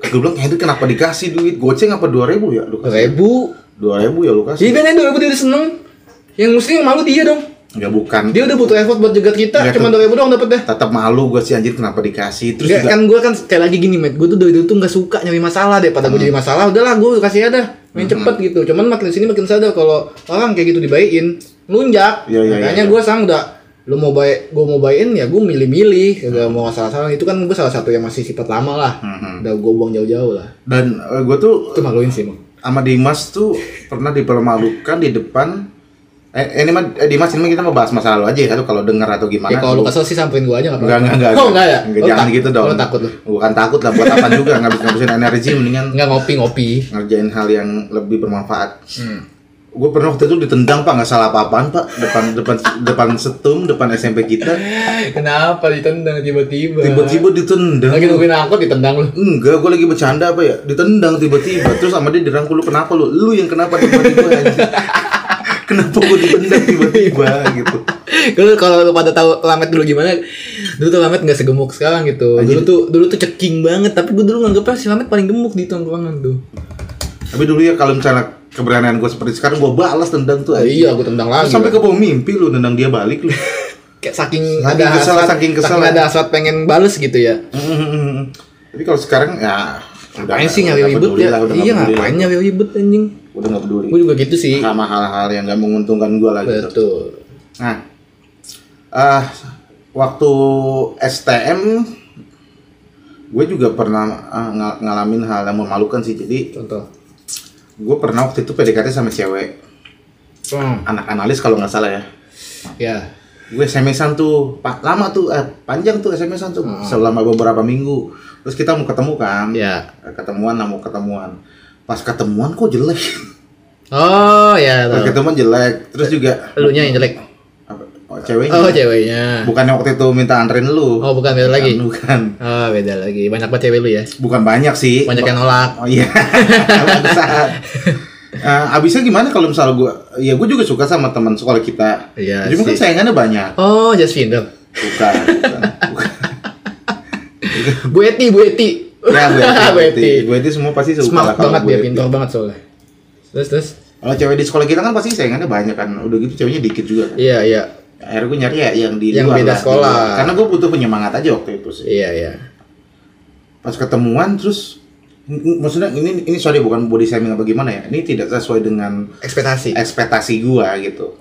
S2: Gue bilang Henry kenapa dikasih duit goceng apa 2000 ya lu kasih
S1: Ribu.
S2: 2000 ya lu kasih
S1: Jadi kan dua ribu dia udah seneng. Yang mesti yang malu dia dong.
S2: Enggak bukan
S1: Dia udah butuh effort buat jegat kita,
S2: Nggak,
S1: cuma dua ribu doang dapet dah.
S2: tetap malu gue sih anjir kenapa dikasih terus
S1: Nggak,
S2: juga
S1: kan gue kan kayak lagi gini, met. Gue tuh dari dulu tuh nggak suka nyari masalah deh. Pada gue jadi masalah, udahlah gue kasih aja main cepet gitu. Cuman makin sini makin sadar kalau orang kayak gitu dibaikin, lunjak.
S2: Iya, iya,
S1: Makanya
S2: iya,
S1: gue sang udah lu mau baik, gue mau baikin ya gue milih-milih, kagak mau salah-salah. Itu kan gue salah satu yang masih sifat lama lah.
S2: Mhm.
S1: Udah gue buang jauh-jauh lah.
S2: dan gue tuh
S1: Itu maluin sih, emang.
S2: sama Dimas tuh pernah dipermalukan di depan eh ini mah eh, Dimas ini mah kita mau bahas masa lalu aja ya kalau dengar atau gimana
S1: Ya kalau lu kesel sih samperin gue aja nggak
S2: Enggak,
S1: apa-apa.
S2: enggak, enggak.
S1: Oh enggak ya?
S2: Enggak, jangan
S1: tak-
S2: gitu dong.
S1: Lu takut lu?
S2: Bukan takut lah, buat apa juga ngabis-ngabisin energi mendingan
S1: Enggak ngopi-ngopi.
S2: ngerjain hal yang lebih bermanfaat.
S1: Hmm.
S2: Gue pernah waktu itu ditendang pak, nggak salah apa-apaan pak, depan depan depan setum, depan SMP kita,
S1: Kenapa ditendang tiba-tiba?
S2: tiba-tiba ditendang.
S1: Lagi nungguin angkot ditendang lu.
S2: Enggak, gue lagi bercanda apa ya? Ditendang tiba-tiba, terus sama dia dirangkul lu kenapa lu? Lu yang kenapa tiba-tiba? Kenapa gue ditendang tiba-tiba gitu?
S1: Kalau kalau lu pada tahu Lamet dulu gimana? Dulu tuh Lamet nggak segemuk sekarang gitu. Dulu tuh dulu tuh ceking banget, tapi gue dulu nganggapnya si Lamet paling gemuk di tongkrongan tuh.
S2: Tapi dulu ya kalau misalnya keberanian gue seperti sekarang gue balas tendang tuh. Anjing.
S1: iya, gue tendang lagi.
S2: Sampai ke bawah mimpi lu nendang dia balik lu.
S1: kayak saking,
S2: Saking
S1: ada
S2: kesel,
S1: hasrat,
S2: saking kesel.
S1: ada hasrat pengen bales gitu ya.
S2: Hmm. Tapi kalau sekarang ya
S1: Ngapain sih nyari ribut ya?
S2: lah,
S1: Iya ngapain nyari ribut anjing?
S2: Udah nggak peduli.
S1: Gue juga gitu sih.
S2: Sama hal-hal yang nggak menguntungkan gue lah gitu.
S1: Betul.
S2: Nah, ah waktu STM gue juga pernah ah, ng- ngalamin hal yang memalukan sih. Jadi
S1: Contoh.
S2: Gue pernah waktu itu PDKT sama cewek
S1: Hmm.
S2: anak analis kalau nggak salah ya.
S1: Ya.
S2: Gue SMS-an tuh, lama tuh, eh, panjang tuh SMS-an tuh,
S1: Hmm.
S2: selama beberapa minggu. Terus kita mau ketemu kan,
S1: Ya.
S2: ketemuan, lah, mau ketemuan. Pas ketemuan kok jelek,
S1: Oh ya.
S2: pas ketemuan jelek. Terus juga,
S1: Lu nya yang jelek.
S2: Oh, ceweknya,
S1: Oh ceweknya.
S2: bukannya waktu itu minta anterin lu.
S1: Oh bukan beda lagi.
S2: Bukan,
S1: Oh beda lagi. Banyak banget cewek lu ya.
S2: bukan banyak sih.
S1: Banyak yang nolak.
S2: Oh iya. Eh, abisnya gimana kalau misalnya gue, ya gue juga suka sama teman sekolah kita.
S1: Iya
S2: Cuma kan sayangannya banyak.
S1: Oh Jasmine dong.
S2: Bukan, bukan. bukan.
S1: Bu Eti, Bu Eti.
S2: Ya, Bu Eti,
S1: Bu Eti.
S2: Bu Eti semua pasti suka
S1: Smart banget dia, pintar banget soalnya. Terus terus.
S2: Kalau cewek di sekolah kita kan pasti sayangannya banyak kan. Udah gitu ceweknya dikit juga kan.
S1: Iya iya.
S2: Akhirnya gue nyari ya yang di
S1: Yang
S2: luar
S1: beda
S2: lah, di
S1: sekolah.
S2: luar. Karena gue butuh penyemangat aja waktu itu sih.
S1: Iya iya.
S2: Pas ketemuan terus maksudnya ini ini sorry bukan body shaming apa gimana ya. Ini tidak sesuai dengan
S1: Ekspektasi.
S2: ekspektasi gua gitu.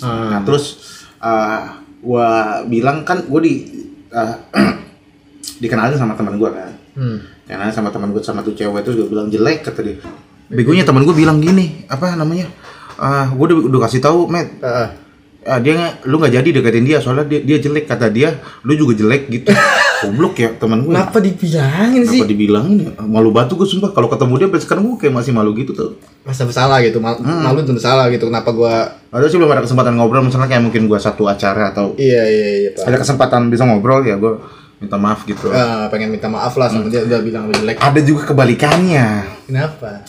S2: Nah,
S1: Ah.
S2: terus uh, gua bilang kan gua di uh, dikenalin sama teman gua kan.
S1: Hmm.
S2: Karena sama teman gue sama tuh cewek terus gue bilang jelek kata dia. Begonya teman gue bilang gini, apa namanya? Ah, gue udah, udah kasih tahu, Met.
S1: Ah, ah.
S2: Dia lu nggak jadi deketin dia soalnya dia, dia jelek kata dia, lu juga jelek gitu. Goblok ya teman gue.
S1: Kenapa dibilangin sih?
S2: Kenapa dibilangin ya? Malu batu gue sumpah kalau ketemu dia sampai sekarang gue kayak masih malu gitu tuh.
S1: Masa bersalah gitu, mal
S2: Hmm.
S1: malu tentu salah gitu. Kenapa gua
S2: Ada sih belum ada kesempatan ngobrol misalnya kayak mungkin gue satu acara atau
S1: Iya iya iya Pak.
S2: ada kesempatan bisa ngobrol ya gue minta maaf gitu.
S1: Ah, pengen minta maaf lah sama dia udah bilang lu jelek.
S2: Ada juga kebalikannya.
S1: Kenapa?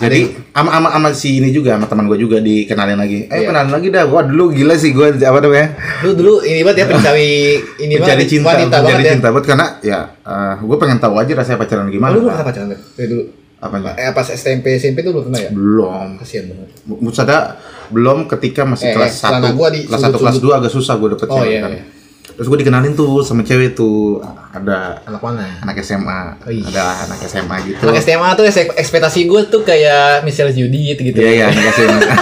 S2: Jadi ama ama ama si ini juga sama teman gue juga dikenalin lagi. Eh
S1: Iya.
S2: kenalin lagi dah. Wah dulu gila sih gue apa namanya?
S1: Lu dulu ini banget ya pencari ini banget,
S2: cinta,
S1: wanita
S2: mencari
S1: banget ya.
S2: cinta banget karena ya gue pengen tahu aja rasanya pacaran
S1: Oh,
S2: gimana.
S1: lu belum pernah pacaran dari dulu?
S2: Apanya?
S1: Eh pas SMP SMP tuh belum pernah ya?
S2: Belum.
S1: Kasihan banget.
S2: Maksudnya belum ketika masih
S1: Eh,
S2: kelas
S1: eh, celana
S2: 1
S1: gua di
S2: kelas 1 kelas. 2 agak susah gue dapet
S1: Oh, iya,
S2: kan.
S1: iya.
S2: Terus gue dikenalin tuh sama cewek tuh ada
S1: Anak mana?
S2: anak SMA,
S1: Wih.
S2: ada anak SMA gitu.
S1: Anak SMA tuh eks- ekspektasi gue tuh kayak Michelle Judith gitu.
S2: Iya iya anak SMA.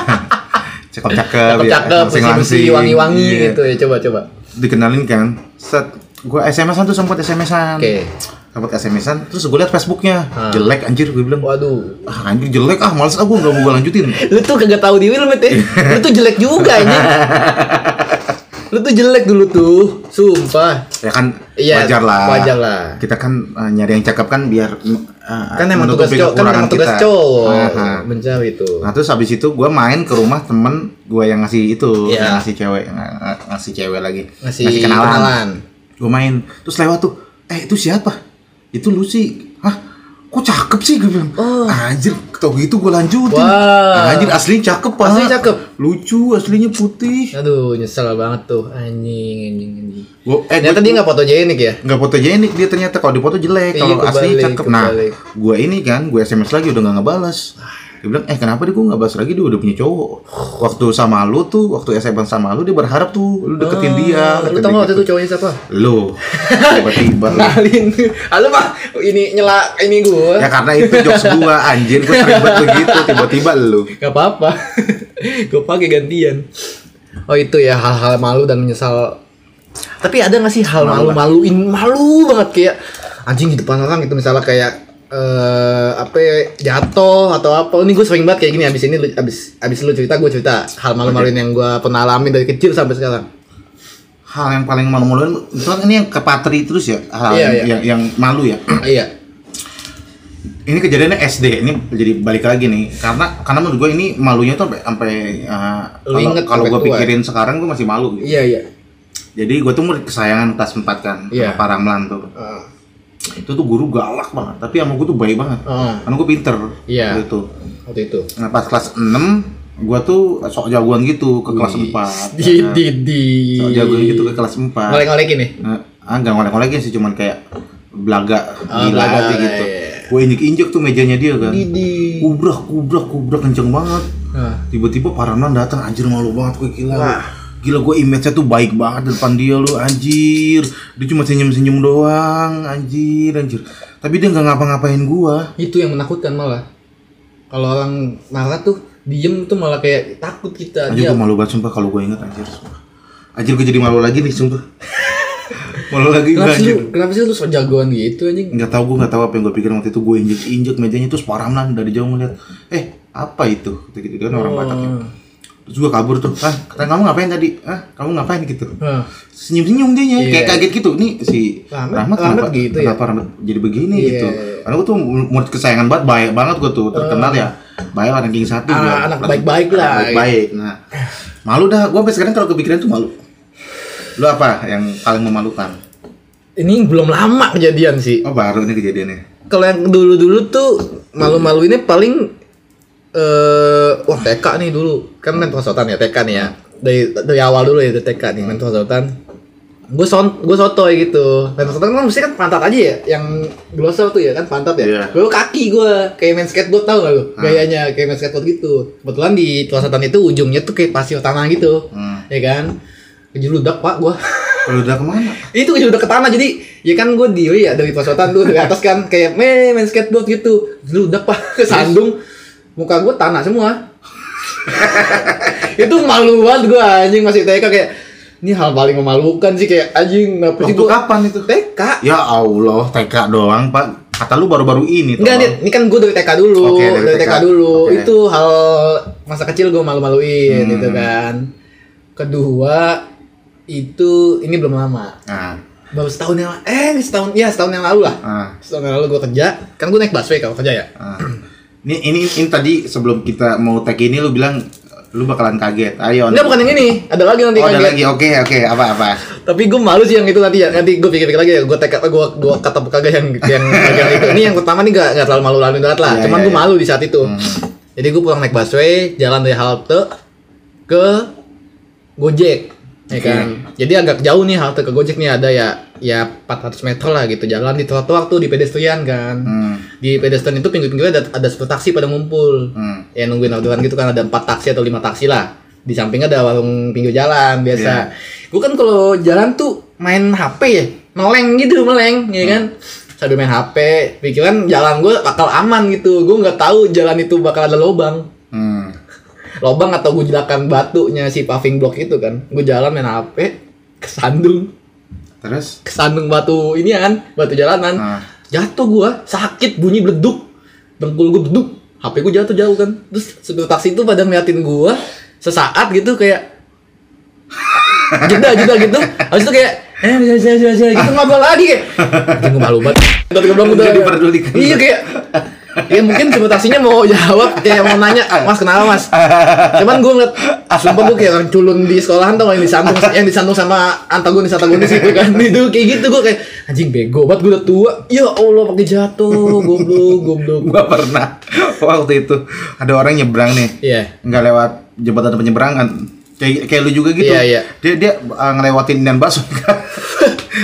S2: Cakep-cakep, ya,
S1: Cakep-cakep,
S2: langsing-langsing.
S1: bersih-bersih, wangi-wangi
S2: Iya.
S1: gitu ya. Coba coba.
S2: dikenalin kan set gue SMS-an tuh sempat SMS-an
S1: Oke.
S2: sempat SMS-an terus gue liat Facebooknya
S1: Ah.
S2: jelek anjir gue bilang
S1: Waduh.
S2: ah anjir jelek ah males ah gue gak mau gue lanjutin
S1: Lu tuh kagak tahu diri lu, Met. ya. Lu tuh jelek juga anjing. Lu tuh jelek dulu tuh, sumpah.
S2: ya kan
S1: Iya,
S2: wajar lah
S1: wajar lah.
S2: kita kan uh, nyari yang cakep kan biar uh,
S1: Kan emang tugas cowok, kan emang tugas
S2: kita.
S1: cowok
S2: Aha.
S1: mencari itu.
S2: nah terus habis itu gue main ke rumah temen gue yang ngasih itu
S1: Iya.
S2: yang ngasih cewek ng- ng- ngasih cewek lagi
S1: Ngasih kenalan.
S2: gue main terus lewat tuh eh itu siapa itu lu sih hah kok cakep sih gue bilang
S1: Oh.
S2: anjir tau gitu gue lanjutin
S1: Wah.
S2: anjir aslinya cakep pak
S1: Aslinya cakep?
S2: lucu aslinya putih
S1: Aduh, nyesel banget tuh anjing anjing anjing.
S2: gua, eh
S1: Ternyata
S2: gua-
S1: dia nggak fotogenik ya?
S2: nggak fotogenik dia ternyata kalau di foto jelek
S1: Iya,
S2: kalau asli
S1: kebalik,
S2: cakep nah
S1: kebalik.
S2: gue ini kan gue sms lagi udah nggak ngebales dia bilang eh kenapa dia gue nggak balas lagi dia udah punya cowok waktu sama lu tuh waktu SMS sama lu dia berharap tuh lu deketin dia
S1: Oh,
S2: kata
S1: Lu
S2: dia
S1: tau waktu itu cowoknya siapa?
S2: lu tiba-tiba lu.
S1: Kenalin. Halo mah ini nyela ini gua.
S2: ya karena itu jokes gua anjir gue sering banget begitu tiba-tiba lu
S1: Gak apa-apa. gue pakai gantian. Oh itu ya hal-hal malu dan menyesal. Tapi ada gak sih hal malu-maluin malu banget kayak anjing di depan orang gitu misalnya kayak eh apa ya, jatuh atau apa. Ini gue sering banget kayak gini abis ini abis abis lu cerita gue cerita hal malu-maluin yang gue pernah alamin dari kecil sampai sekarang.
S2: Hal yang paling malu-maluin misalnya ini yang ke patri terus ya hal
S1: Iya,
S2: yang,
S1: iya.
S2: yang yang malu ya.
S1: Iya.
S2: Ini kejadiannya SD ini jadi balik lagi nih. Karena karena menurut gue ini malunya tuh sampai sampai uh, kalau gue
S1: tua.
S2: pikirin sekarang gue masih malu. Gitu.
S1: iya iya.
S2: Jadi gue tuh murid kesayangan kelas 4 kan sama Pak Ramlan tuh.
S1: Ah,
S2: itu tuh guru galak banget tapi sama gue tuh baik banget.
S1: Ah,
S2: karena gue pinter
S1: Iya.
S2: gitu
S1: waktu itu.
S2: Nah pas kelas 6 gue tuh sok jagoan gitu ke kelas 4
S1: di di di
S2: sok jagoan gitu ke kelas 4
S1: ngolek-ngolekin nih?
S2: Nah, ah nggak ngolek-ngolekin sih cuman kayak belaga
S1: Ah,
S2: gila
S1: belaga,
S2: gitu.
S1: iya.
S2: gue injek-injek tuh mejanya dia kan.
S1: Di di.
S2: Kubrak kubrak kubrak kenceng banget.
S1: Ah.
S2: tiba-tiba Paranan datang anjir malu banget gue gila
S1: Wah.
S2: Gila gue image-nya tuh baik banget depan dia lu. Anjir. Dia cuma senyum-senyum doang. Anjir anjir. Tapi dia nggak ngapa-ngapain gua.
S1: Itu yang menakutkan malah. Kalau orang marah tuh diem tuh malah kayak takut kita.
S2: Anjir
S1: dia
S2: gue malu banget sumpah. Kalau gue inget anjir sumpah. anjir gue jadi malu lagi nih sumpah. Malu lagi gue
S1: kenapa sih
S2: anjir.
S1: lu kenapa sih lu so jagoan gitu anjing?
S2: Nggak tahu gue nggak tahu apa yang gue pikirin waktu itu. Gue injek injek mejanya terus Paramlan dari jauh ngeliat. Eh apa itu? Gitu gitu kan orang Batak ya. Terus gue kabur tuh. Ah kata kamu ngapain tadi? Ah kamu ngapain? Gitu.
S1: Hah.
S2: senyum senyum dia
S1: Iya.
S2: kayak kaget gitu. Nih si
S1: Rahmat-
S2: Rahmat, kenapa,
S1: gitu ya?
S2: kenapa Rahmat jadi begini
S1: Iya.
S2: gitu? Karena gue tuh murid kesayangan banget baik banget gue tuh terkenal ya. Baik ranking satu
S1: Ah, anak baik-baik lah.
S2: baik baik nah malu dah. Gue sampai sekarang kalau kepikiran tuh malu. Lu apa yang paling memalukan?
S1: Ini belum lama kejadian sih.
S2: Oh baru ini kejadiannya.
S1: Kalau yang dulu dulu tuh malu-malu ini paling eh wah TK nih dulu. Kan main prosotan ya TK nih ya. Dari dari awal dulu ya dari TK nih main prosotan gue son gue sotoy gitu. Main prosotan kan mesti kan pantat aja ya yang glosor tuh ya kan pantat ya.
S2: Iya.
S1: gue kaki gue kayak main skateboard tau gak lu? Gayanya kayak main skateboard gitu. Kebetulan di prosotan itu ujungnya tuh kayak pasir tanah gitu.
S2: Hmm.
S1: ya kan? Kejeludak pak gue
S2: udah ke mana?
S1: Itu udah ke tanah jadi ya kan gue di ya dari posotan tuh dari atas kan kayak main main skateboard gitu. Udah pak kesandung muka gue tanah semua itu malu banget gue anjing masih TK kayak ini hal paling memalukan sih kayak anjing kenapa sih gue
S2: kapan itu
S1: TK
S2: ya Allah TK doang pak kata lu baru-baru ini
S1: Enggak. Dit. ini kan gue dari TK dulu,
S2: Oke, dari
S1: dari, TK,
S2: TK.
S1: dulu.
S2: Oke.
S1: Itu hal masa kecil gue malu-maluin
S2: Hmm.
S1: gitu kan. Kedua, itu ini belum lama.
S2: nah,
S1: Baru setahun yang eh setahun ya setahun yang lalu lah.
S2: nah.
S1: Setahun yang lalu gue kerja, kan gue naik busway kalau kerja ya.
S2: Ah. Ini, ini ini tadi sebelum kita mau tag ini lu bilang lu bakalan kaget. Ayo.
S1: Enggak bukan yang ini, ada lagi nanti
S2: Oh, ada
S1: kaget.
S2: lagi. Oke, oke. Apa apa?
S1: Tapi gue malu sih yang itu nanti ya. Nanti gue pikir-pikir lagi ya. Gue tek gue gue kata kagak yang yang bagian itu. Ini yang pertama nih gak, gak terlalu malu-maluin banget lah.
S2: Iya,
S1: Cuman
S2: iya,
S1: gue
S2: iya.
S1: malu di saat itu. Jadi gue pulang naik busway, jalan dari halte ke Gojek. Ya
S2: Oke.
S1: kan. Jadi agak jauh nih halte ke Gojek nih ada ya ya 400 meter lah gitu jalan di trotoar tuh di pedestrian kan.
S2: Hmm.
S1: Di pedestrian itu pinggir-pinggirnya ada ada sepuluh taksi pada ngumpul.
S2: Hmm.
S1: ya nungguin orderan gitu kan ada empat taksi atau lima taksi lah di sampingnya ada warung pinggir jalan biasa gue kan kalau jalan tuh main HP ya meleng gitu meleng ya kan sambil main HP pikiran jalan gue bakal aman gitu gue nggak tahu jalan itu bakal ada lobang
S2: Hmm.
S1: lobang atau gue jelakan batunya si paving block itu kan gue jalan main HP kesandung
S2: Terus?
S1: kesandung batu ini kan batu jalanan.
S2: Nah.
S1: jatuh gua sakit bunyi beleduk dengkul gua beduk HP gua jatuh jauh kan. Terus supir taksi itu pada ngeliatin gua sesaat gitu kayak jeda jeda gitu. Habis itu kayak eh bisa bisa bisa gitu ngobrol lagi kayak. Gua malu banget. Tapi gua bilang udah
S2: diperdulikan.
S1: iya kayak Ya mungkin sebetulnya mau jawab kayak mau nanya, Mas kenapa Mas? Cuman gue ngeliat, sumpah gue kayak orang culun di sekolahan tau yang disantung, yang disantung sama antagonis antagonis itu kan itu kayak gitu gue kayak anjing bego banget gue udah tua, ya Allah pakai jatuh, goblok goblok.
S2: Gua pernah waktu itu ada orang nyebrang nih.
S1: Iya.
S2: Nggak lewat jembatan penyeberangan. Kayak kayak lu juga gitu.
S1: Iya, iya.
S2: Dia dia uh, ngelewatin dan bakso.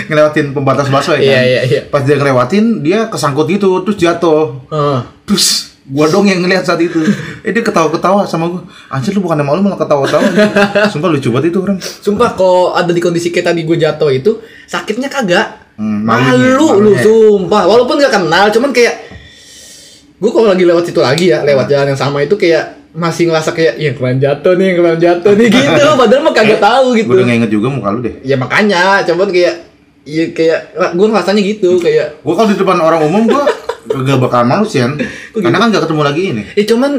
S2: ngelewatin pembatas bakso ya kan.
S1: Iya, iya, iya.
S2: Pas dia ngelewatin dia kesangkut gitu terus jatuh.
S1: Heeh.
S2: Terus gua dong yang ngeliat saat itu. Eh dia ketawa-ketawa sama gua. Anjir lu bukan malu malah ketawa-tawa. Sumpah lucu banget itu orang.
S1: Sumpah kalau ada di kondisi kayak tadi gue jatuh itu sakitnya kagak.
S2: Hmm,
S1: malu
S2: malunya,
S1: lu sumpah. Walaupun gak kenal, cuman kayak gue kalau lagi lewat situ lagi ya, lewat jalan yang sama itu kayak masih ngerasa kayak ya kemarin jatuh nih, kemarin jatuh nih gitu. Padahal mah kagak tahu gitu.
S2: Gua udah inget juga muka lu deh.
S1: Ya makanya, cuman kayak Iya kayak gue ngerasanya gitu kayak
S2: Gua kalau di depan orang umum gua gak bakal malu sih Yan. Karena kan gak ketemu lagi ini.
S1: ya cuman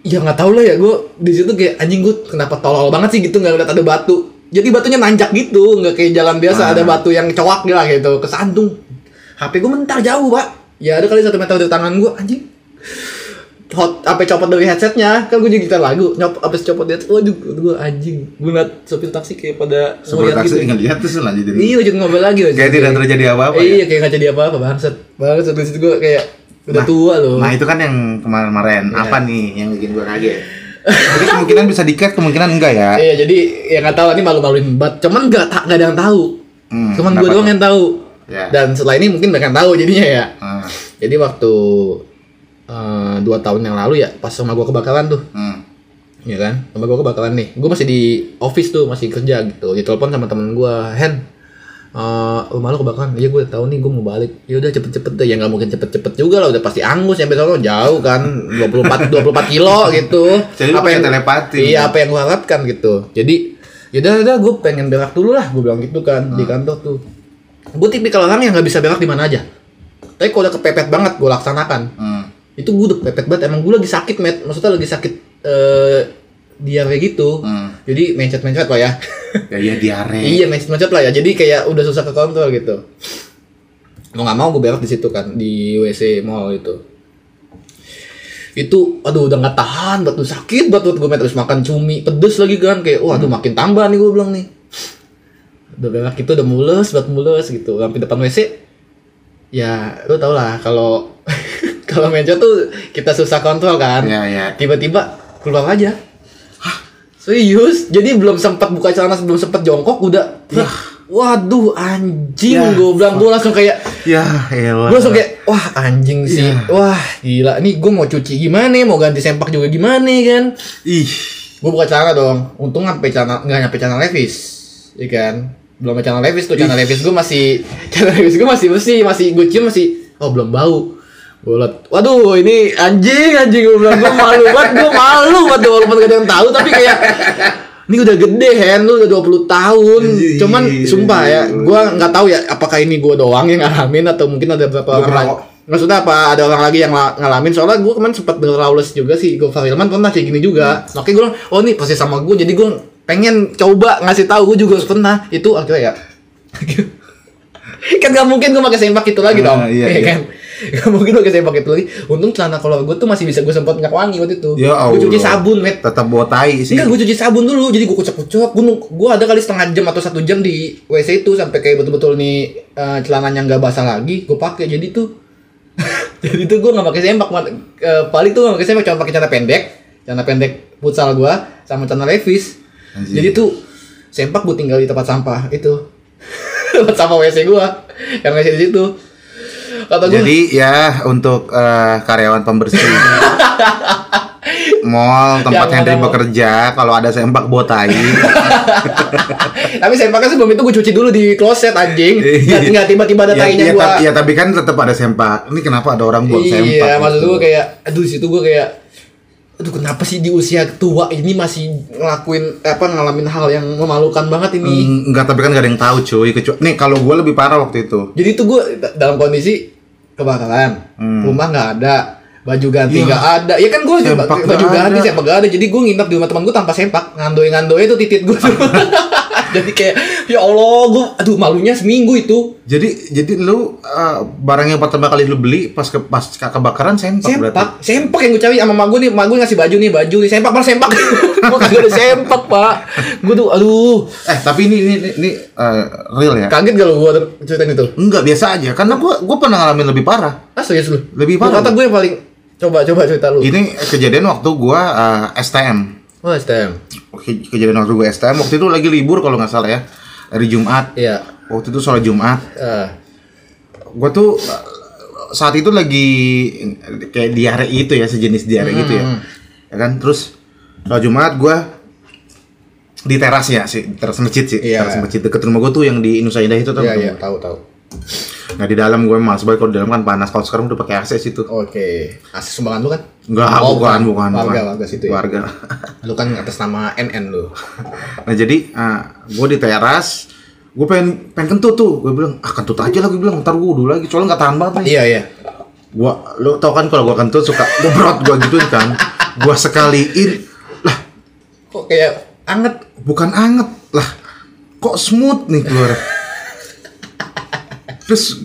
S1: ya nggak tahu lah ya gue di situ kayak anjing gue kenapa tolol banget sih gitu nggak lihat ada batu jadi batunya nanjak gitu nggak kayak jalan biasa
S2: Ah.
S1: ada batu yang cowak lah gitu kesantung HP gue mentar jauh pak ya ada kali satu meter dari tangan gue anjing hot apa copot dari headsetnya kan gue jadi gitar lagu nyop apa copot headset waduh gue anjing gue ngeliat sopir taksi kayak pada ngeliat
S2: taksi
S1: gitu
S2: ngeliat terus lanjutin.
S1: iya lanjut ngobrol lagi lanjut.
S2: Kayak tidak terjadi apa-apa ya?
S1: iya kayak nggak jadi apa-apa bangsat bangsat dari situ gue kayak udah tua loh
S2: Nah itu kan yang kemarin-kemarin.
S1: Iya.
S2: Apa nih yang bikin gua kaget? Jadi kemungkinan bisa di-cut, kemungkinan enggak ya.
S1: Iya jadi ya nggak tahu ini malu-maluin banget. Cuman nggak tak nggak ada yang tahu.
S2: Hmm,
S1: Cuman gue doang yang tahu.
S2: Ya.
S1: Dan setelah ini mungkin yang tahu jadinya ya.
S2: Ah,
S1: Jadi waktu eh, dua tahun yang lalu ya pas sama gue kebakaran tuh,
S2: hmm.
S1: ya kan? Sama gue kebakaran nih. Gue masih di office tuh masih kerja gitu. Ditelepon sama temen gue, Hen. eh rumah lu kebakaran iya gue tahu nih gue mau balik ya udah cepet-cepet deh ya nggak mungkin cepet-cepet juga lah udah pasti angus sampai sono jauh kan 24 24 kilo gitu
S2: Jadi lu pakai telepati.
S1: iya apa yang gue harapkan gitu jadi yaudah udah gue pengen berak dulu lah gue bilang gitu kan di kantor tuh gue tipikal orang yang nggak bisa berak di mana aja tapi kalau udah kepepet banget gue laksanakan
S2: Hmm.
S1: Itu gue udah kepepet banget. Emang gue lagi sakit met maksudnya lagi sakit eh diare gitu.
S2: Hmm.
S1: jadi mencet-mencet lah ya.
S2: Ya iya diare.
S1: iya mencet-mencet lah ya. Jadi kayak udah susah ke kontrol gitu. Mau nggak mau gue berak di situ kan di WC mall itu itu aduh udah nggak tahan batu sakit banget gue terus makan cumi pedes lagi kan. Kayak wah aduh makin tambah nih gue bilang nih. Udah berak itu udah mules buat mules gitu. Sampai depan WC ya lu tau lah kalau kalau mencet tuh kita susah kontrol kan.
S2: Iya iya.
S1: tiba-tiba keluar aja. Serius? Jadi belum sempat buka celana belum sempat jongkok udah. Waduh anjing
S2: Ya.
S1: gue bilang gue langsung kayak
S2: Ya elah.
S1: gue langsung kayak wah anjing sih.
S2: Ya.
S1: wah gila. Nih gue mau cuci gimana? Mau ganti sempak juga gimana kan?
S2: Ih.
S1: gue buka celana dong. Untung sampai celana nggak nyampe celana levis. Ya kan? Belum celana levis tuh. Celana levis gue masih celana levis gue masih bersih masih gue cium masih oh belum bau gue liat waduh ini anjing anjing. Gue bilang gue malu banget gue malu banget walaupun gak ada yang tahu tapi kayak ini udah gede Hen lu udah 20 tahun. Cuman sumpah ya gue nggak tahu ya apakah ini gue doang yang ngalamin atau mungkin ada beberapa
S2: Gua
S1: orang
S2: kok.
S1: maksudnya apa? Ada orang lagi yang la- ngalamin? Soalnya gue kemarin sempat denger Lawless juga sih gue Hilman pernah kayak gini juga. Makanya gue bilang oh ini pasti sama gue jadi gue pengen coba ngasih tahu gue juga pernah. Itu akhirnya ya. Kan gak mungkin gue pakai sempak itu lagi
S2: Ah,
S1: dong.
S2: iya,
S1: ya
S2: iya.
S1: kan gak mungkin gue pakai sempak itu lagi untung celana kolor gue tuh masih bisa gue sempat minyak wangi waktu itu
S2: Ya
S1: gue cuci sabun met
S2: Tetap bawa tai sih.
S1: Enggak, gue cuci sabun dulu, jadi gue kucek-kucek. Gue gue ada kali setengah jam atau satu jam di WC itu sampai kayak betul-betul nih eh, celananya nggak basah lagi. Gue pakai, jadi tuh, jadi tuh gue nggak pakai sempak. Mat- eh, paling tuh nggak pakai sempak, cuma pakai celana pendek, celana pendek futsal gue sama celana levis.
S2: Anjing.
S1: Jadi tuh sempak gue tinggal di tempat sampah itu, tempat sampah WC gue, yang WC di situ. Kata gue,
S2: Jadi ya untuk eh, karyawan pembersih mall tempat Henry bekerja kalau ada sempak bawa tai
S1: tapi sempaknya sebelum itu gue cuci dulu di kloset anjing. Nggak, nggak tiba-tiba ada
S2: ya,
S1: tainya
S2: ya,
S1: gue.
S2: ya tapi kan tetap ada sempak ini kenapa ada orang buang sempak
S1: Iya, maksud
S2: gitu?
S1: gue kayak, aduh situ gue kayak, aduh kenapa sih di usia tua ini masih ngelakuin apa ngalamin hal yang memalukan banget ini.
S2: Hmm, enggak tapi kan gak ada yang tahu cuy kecuali nih kalau gue lebih parah waktu itu
S1: Jadi itu gue da- dalam kondisi kebakaran,
S2: Hmm.
S1: rumah nggak ada, baju ganti
S2: Iya.
S1: nggak ada. Ya kan gue baju ganti, sempak nggak ada. Jadi gue nginap di rumah teman gue tanpa sempak, ngandoy ngandoy itu titit gue. jadi kayak ya Allah gue aduh malunya seminggu itu.
S2: Jadi jadi lu uh, barang yang pertama kali lu beli pas ke pas ke- kebakaran sempak, berarti.
S1: sempak sempak yang gue cari sama mak gue nih. Mak gue ngasih baju nih baju nih. Sempak malah sempak? Gue kagak ada sempak pak. Gue tuh aduh.
S2: Eh tapi ini ini ini, ini, uh, real ya?
S1: kaget gak lo gue ceritain itu?
S2: Enggak biasa aja. Karena gua gua pernah ngalamin lebih parah.
S1: ah serius lu?
S2: Lebih parah.
S1: kata gue yang paling coba coba cerita lu.
S2: Ini kejadian waktu gua uh, STM.
S1: Oh STM
S2: Ke- Kejadian waktu gua STM waktu itu lagi libur kalau nggak salah ya. Hari Jumat.
S1: iya
S2: Waktu itu sholat Jumat.
S1: Ah.
S2: Gua tuh uh, saat itu lagi kayak diare itu ya sejenis diare gitu ya. Ya kan terus sholat Jumat gua di teras ya sih, teras masjid sih,
S1: Iya.
S2: teras masjid deket rumah gua tuh yang di Nusa Indah itu tuh.
S1: iya iya tahu tahu
S2: Nah di dalam gue males banget kalau di dalam kan panas. Kalau sekarang udah pakai AC situ.
S1: oke asli sumbangan lu kan
S2: Enggak,
S1: Oh,
S2: bukan, bukan,
S1: warga
S2: bukan.
S1: warga situ ya
S2: Warga.
S1: lu kan atas nama NN lu
S2: nah jadi gue di teras, gue pengen pengen kentut tuh. Gue bilang, ah kentut aja lah gue bilang. Ntar gue dulu lagi, soalnya nggak tahan banget nih.
S1: iya iya
S2: Gua, lo tau kan kalau gue kentut suka ngebrot gue gituin kan. Gue sekaliin, lah
S1: kok kayak anget
S2: bukan anget lah, kok smooth nih keluar. Terus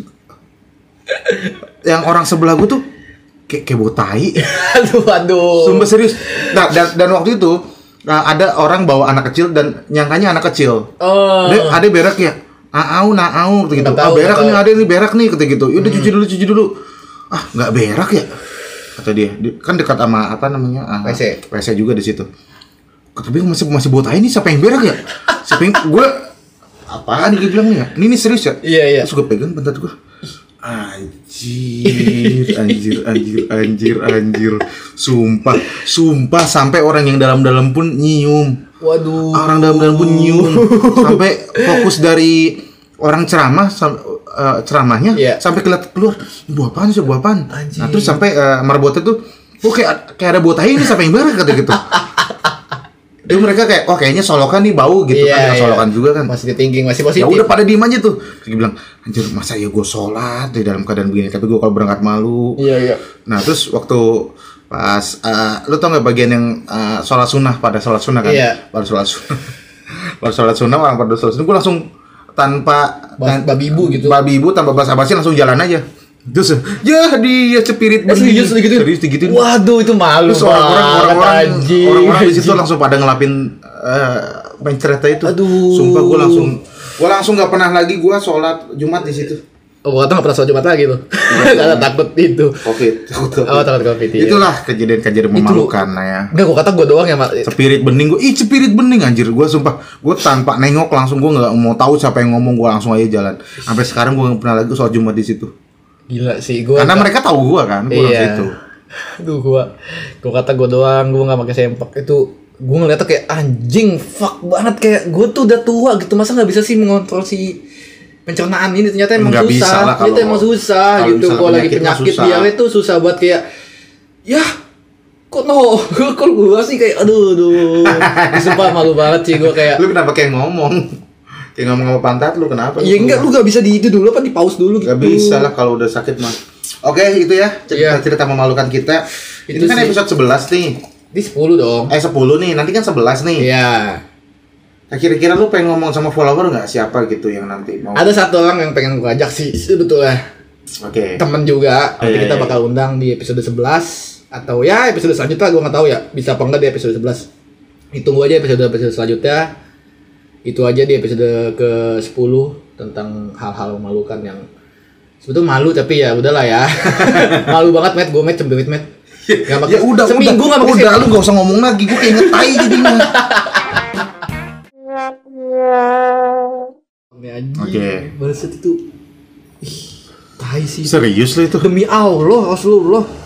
S2: yang orang sebelah gue tuh kayak kayak bau tai.
S1: aduh aduh
S2: Sumpah serius. Nah, dan, dan waktu itu nah, ada orang bawa anak kecil dan nyangkanya anak kecil.
S1: oh
S2: Ada ada berak ya. Aau, naau, gitu.
S1: Nggak
S2: Ah,
S1: tahu,
S2: berak
S1: nggak
S2: nih, ada nih berak nih, kata gitu. Yaudah cuci dulu, cuci dulu. Ah, nggak berak ya? Kata dia. Di- Kan dekat sama apa namanya? ah,
S1: WC.
S2: WC juga di situ. Kata dia masih masih buat ini siapa yang berak ya? Siapa yang gue apaan dia bilang nih ya? Ini, ini serius ya?
S1: Iya, iya.
S2: Terus gue pegang pantat gue. Anjir, anjir, anjir, anjir, anjir. Sumpah, sumpah sampai orang yang dalam-dalam pun nyium.
S1: waduh
S2: Orang dalam-dalam pun nyium. Sampai fokus dari orang ceramah eh, ceramahnya
S1: Iya.
S2: sampai keluar keluar buah apaan sih buah apaan
S1: Anjir.
S2: nah terus sampai eh, marbotnya tuh oh kayak kayak ada buah tai ini siapa yang berak kata gitu Jadi mereka kayak oh kayaknya solokan nih bau gitu kan. Yang solokan juga kan.
S1: Masih thinking masih
S2: ya
S1: positif
S2: udah pada diem aja tuh. Terus dia bilang anjir masa ya gue sholat di dalam keadaan begini? Tapi gue kalau berangkat malu.
S1: Iya iya.
S2: Nah terus waktu pas eh, lu tau nggak bagian yang eh, sholat sunnah pada sholat sunnah kan?
S1: Iya.
S2: pada sholat sunnah. Pada sholat sunnah orang pada sholat sunnah. Gue langsung tanpa
S1: Bas- babi ibu gitu.
S2: babi ibu tanpa basa basi langsung jalan aja terus ya dia cepirit
S1: Eh, serius digituin?
S2: serius digituin
S1: Waduh itu malu
S2: terus orang-orang orang-orang orang-orang di situ langsung pada ngelapin eh main cerita itu
S1: Aduh.
S2: sumpah gue langsung gue langsung nggak pernah lagi gue sholat jumat di situ
S1: Oh, kata nggak pernah sholat Jumat lagi tuh. Karena takut itu.
S2: covid
S1: Oh, takut covid. Iya.
S2: itulah kejadian-kejadian memalukan lah ya
S1: Enggak, gua kata gua doang ya, Mak.
S2: Cepirit bening gue, ih cepirit bening anjir gue sumpah gue tanpa nengok langsung gue nggak mau tahu siapa yang ngomong gue langsung aja jalan sampai sekarang gue nggak pernah lagi sholat jumat di situ
S1: Gila sih gua.
S2: karena mereka tahu gue kan gue
S1: Iya.
S2: situ
S1: Aduh gua gua kata gua doang, gua nggak pakai sempak. Itu gua ngeliatnya kayak anjing fuck banget. Kayak gua tuh udah tua gitu masa nggak bisa sih mengontrol si pencernaan ini? Ternyata emang
S2: Nggak
S1: susah.
S2: lah
S1: ternyata
S2: kalau-
S1: emang susah
S2: kalau
S1: gitu. kalau lagi
S2: penyakit mah
S1: penyakit
S2: susah.
S1: diare tuh susah buat kayak ya kok no? Kok gua sih kayak aduh aduh. Sumpah malu banget sih gua kayak
S2: lu kenapa kayak ngomong kayak ngomong sama pantat lu kenapa
S1: ya enggak lu gak bisa di itu dulu apa di pause dulu gitu
S2: Gak bisa lah kalau udah sakit mah. Oke, itu ya cerita,
S1: Iya.
S2: cerita memalukan kita. Ini
S1: Itu
S2: kan
S1: sih.
S2: episode 11 nih.
S1: di 10 dong
S2: Eh 10 nih, nanti kan 11 nih.
S1: iya
S2: Nah, kira-kira lu pengen ngomong sama follower nggak siapa gitu yang nanti mau?
S1: ada satu orang yang pengen gua ajak sih sebetulnya
S2: Oke.
S1: temen juga nanti
S2: Iya,
S1: kita
S2: iya,
S1: bakal undang di episode 11 atau ya episode selanjutnya gue nggak tahu ya bisa apa enggak di episode 11 ditunggu aja episode episode selanjutnya itu aja di episode ke 10 tentang hal-hal memalukan yang sebetulnya malu tapi ya udahlah ya. Malu banget met gue met cemberut met Gak pakai
S2: Ya udah,
S1: seminggu
S2: udah,
S1: nggak pakai
S2: udah, lu gak usah ngomong lagi, gue kayak ngetai jadinya. Oke.
S1: Barusan itu ih tai sih.
S2: Serius lu itu?
S1: demi Allah Rasulullah